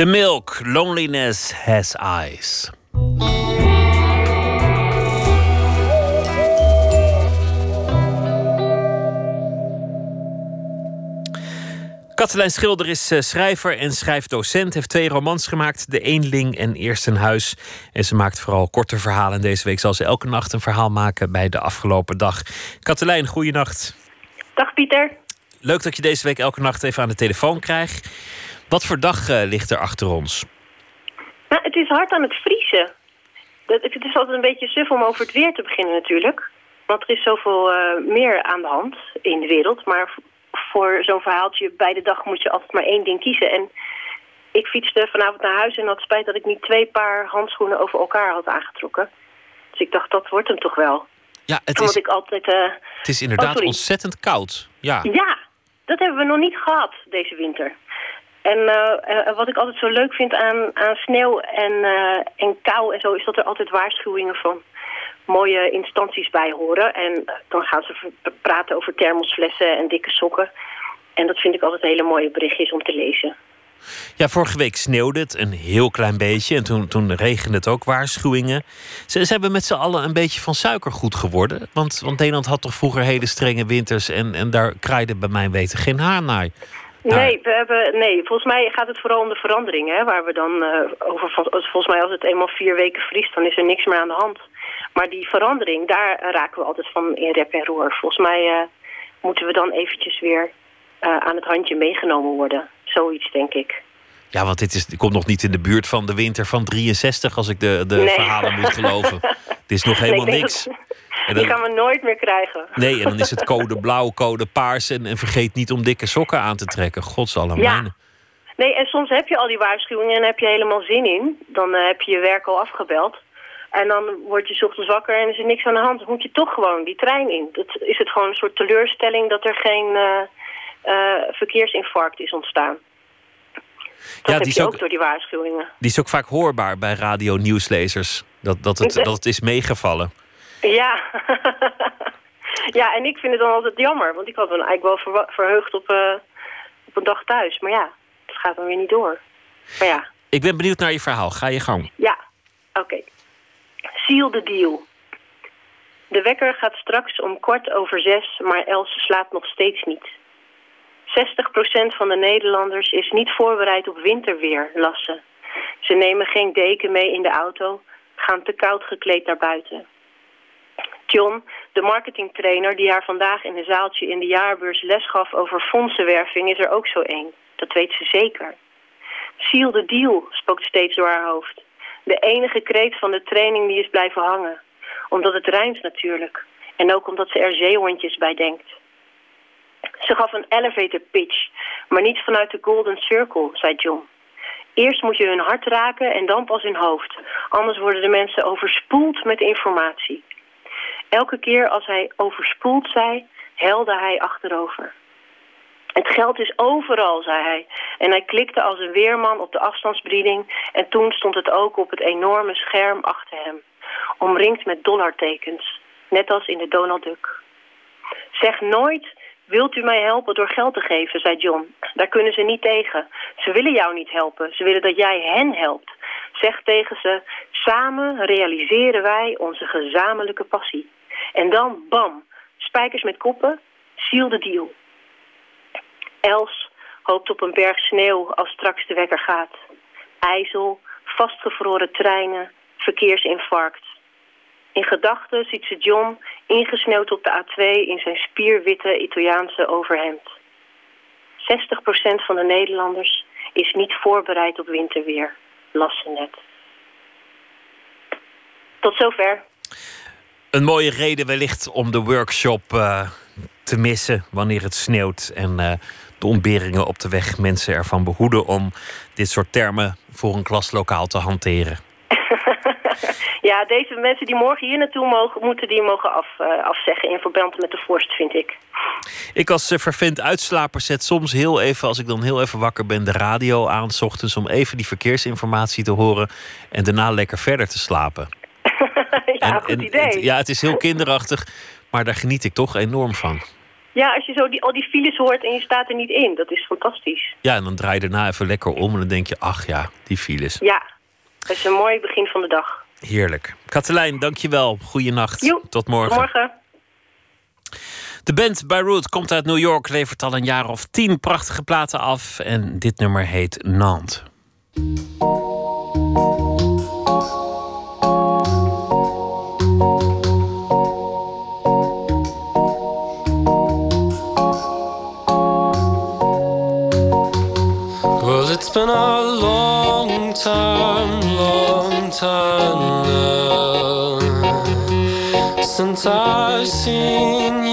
Milk, Loneliness Has Eyes. Katelijn Schilder is eh, schrijver en schrijfdocent. Heeft twee romans gemaakt: De Eenling en Eerst een Huis. En ze maakt vooral korte verhalen. Deze week zal ze elke nacht een verhaal maken bij de afgelopen dag. Katelijn, goeienacht. Dag Pieter. Leuk dat je deze week elke nacht even aan de telefoon krijgt. Wat voor dag eh, ligt er achter ons? Nou, het is hard aan het vriezen. Dat, het is altijd een beetje suf om over het weer te beginnen natuurlijk. Want er is zoveel eh, meer aan de hand in de wereld. Maar voor zo'n verhaaltje bij de dag moet je altijd maar één ding kiezen. En ik fietste vanavond naar huis en had spijt dat ik niet twee paar handschoenen over elkaar had aangetrokken. Dus ik dacht, dat wordt hem toch wel. Ja, het Omdat is, ik altijd... eh, het is inderdaad Oh, sorry. ontzettend koud. Ja. Ja, dat hebben we nog niet gehad deze winter. En eh, eh, wat ik altijd zo leuk vind aan, aan sneeuw en, eh, en kou en zo... is dat er altijd waarschuwingen van mooie instanties bij horen. En dan gaan ze praten over thermosflessen en dikke sokken. En dat vind ik altijd hele mooie berichtjes om te lezen. Ja, vorige week sneeuwde het een heel klein beetje. En toen, toen regende het ook waarschuwingen. Ze, ze hebben met z'n allen een beetje van suikergoed geworden. Want, want Nederland had toch vroeger hele strenge winters. En, en daar kraaide bij mijn weten geen haan naar. Nee, we hebben, nee, volgens mij gaat het vooral om de verandering. Hè, waar we dan eh, over. vol- Volgens mij, als het eenmaal vier weken vriest, dan is er niks meer aan de hand. Maar die verandering, daar raken we altijd van in rep en roer. Volgens mij eh, moeten we dan eventjes weer eh, aan het handje meegenomen worden. Zoiets, denk ik. Ja, want dit, is, dit komt nog niet in de buurt van de winter van 63... als ik de, de Nee. verhalen moet geloven. <laughs> Het is nog helemaal Nee, niks. dat- En Die gaan we nooit meer krijgen. Nee, en dan is het <laughs> code blauw, code paars. En, en vergeet niet om dikke sokken aan te trekken. Godsallemijnen. Nee, en soms heb je al die waarschuwingen en heb je helemaal zin in. Dan eh, heb je je werk al afgebeld. En dan word je 's ochtends wakker en is er niks aan de hand. Dan moet je toch gewoon die trein in. Dat is het gewoon een soort teleurstelling dat er geen eh, eh, verkeersinfarct is ontstaan. Dat Ja, heb die je ook- ook door die waarschuwingen. Die is ook vaak hoorbaar bij radio-nieuwslezers. Dat, dat, het, dat het is meegevallen. Ja. <laughs> ja, en ik vind het dan altijd jammer. Want ik had me eigenlijk wel verheugd op, eh, op een dag thuis. Maar ja, het gaat dan weer niet door. Maar ja, Ik ben benieuwd naar je verhaal. Ga je gang. Ja, oké. Seal the deal. De wekker gaat straks om kwart over zes, maar Els slaapt nog steeds niet. 60% van de Nederlanders is niet voorbereid op winterweer, las ze. Ze nemen geen deken mee in de auto, gaan te koud gekleed naar buiten. John, de marketingtrainer die haar vandaag in een zaaltje in de jaarbeurs les gaf over fondsenwerving, is er ook zo één. Dat weet ze zeker. Seal the deal, spookt steeds door haar hoofd. De enige kreet van de training die is blijven hangen. Omdat het rijmt natuurlijk. En ook omdat ze er zeehondjes bij denkt. Ze gaf een elevator pitch, maar niet vanuit de Golden Circle, zei John. Eerst moet je hun hart raken en dan pas hun hoofd. Anders worden de mensen overspoeld met informatie. Elke keer als hij overspoeld zei, helde hij achterover. Het geld is overal, zei hij. En hij klikte als een weerman op de afstandsbediening... en toen stond het ook op het enorme scherm achter hem. Omringd met dollartekens. Net als in de Donald Duck. Zeg nooit, wilt u mij helpen door geld te geven, zei John. Daar kunnen ze niet tegen. Ze willen jou niet helpen. Ze willen dat jij hen helpt. Zeg tegen ze, samen realiseren wij onze gezamenlijke passie. En dan, bam, spijkers met koppen, seal the deal. Els hoopt op een berg sneeuw als straks de wekker gaat. IJssel, vastgevroren treinen, verkeersinfarct. In gedachten ziet ze John ingesneeuwd op de A2 in zijn spierwitte Italiaanse overhemd. 60% van de Nederlanders is niet voorbereid op winterweer, las ze net. Tot zover. Een mooie reden wellicht om de workshop eh, te missen wanneer het sneeuwt. En eh, de ontberingen op de weg mensen ervan behoeden om dit soort termen voor een klaslokaal te hanteren. <laughs> Ja, deze mensen die morgen hier naartoe mogen, moeten die mogen af, eh, afzeggen in verband met de vorst, vind ik. Ik als uh, vervent uitslaper zet soms heel even, als ik dan heel even wakker ben, de radio aan, s ochtends om even die verkeersinformatie te horen en daarna lekker verder te slapen. <laughs> ja, en, goed en idee. Het, ja, het is heel kinderachtig, maar daar geniet ik toch enorm van. Ja, als je zo die, al die files hoort en je staat er niet in. Dat is fantastisch. Ja, en dan draai je daarna even lekker om en dan denk je, ach ja, die files. Ja, dat is een mooi begin van de dag. Heerlijk. Katelijn, dankjewel. Goeienacht. Joe, Tot morgen. Morgen. De band Beirut komt uit New York, levert al een jaar of tien prachtige platen af. En dit nummer heet Nantes. It's been a long time, long time now since I've seen you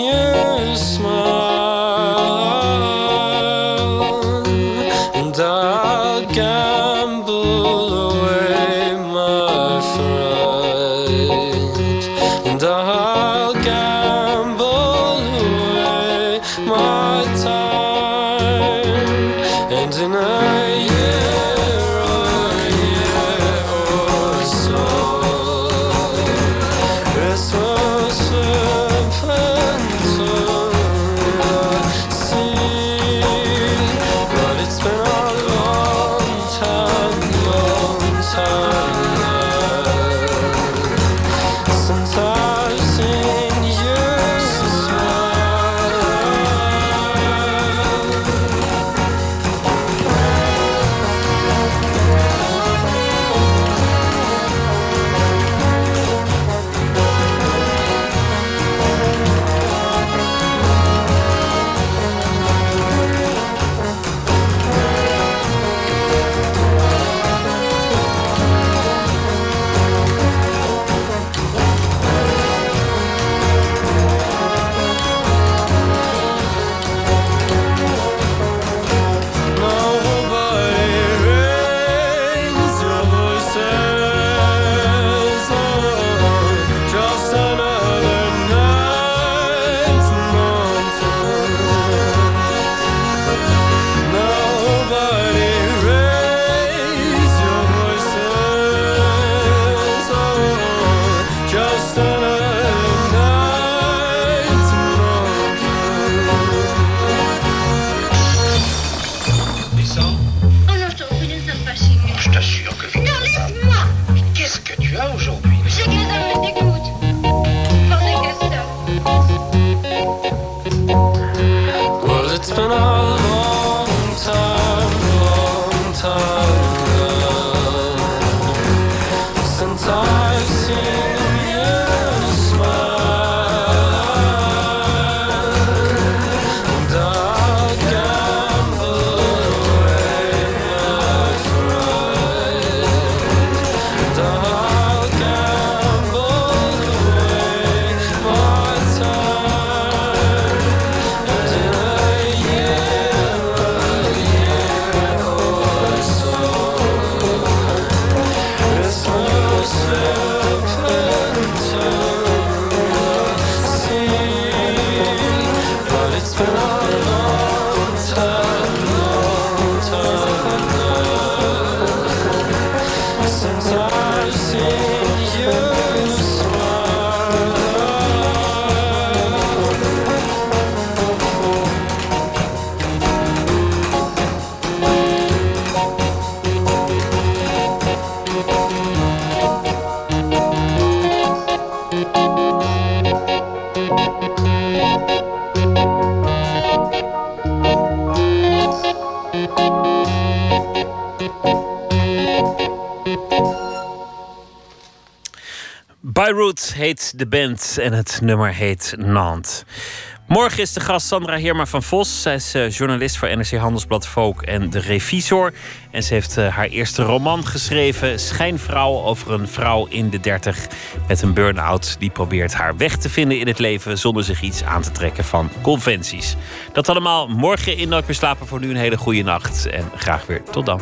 Heet de band en het nummer heet Nantes. Morgen is de gast Sandra Heerma van Vos. Zij is eh, journalist voor NRC Handelsblad Volk en De Revisor. En ze heeft eh, haar eerste roman geschreven, Schijnvrouw, over een vrouw in de dertig met een burn-out die probeert haar weg te vinden in het leven zonder zich iets aan te trekken van conventies. Dat allemaal morgen in Nooit meer slapen. Voor nu een hele goede nacht en graag weer tot dan.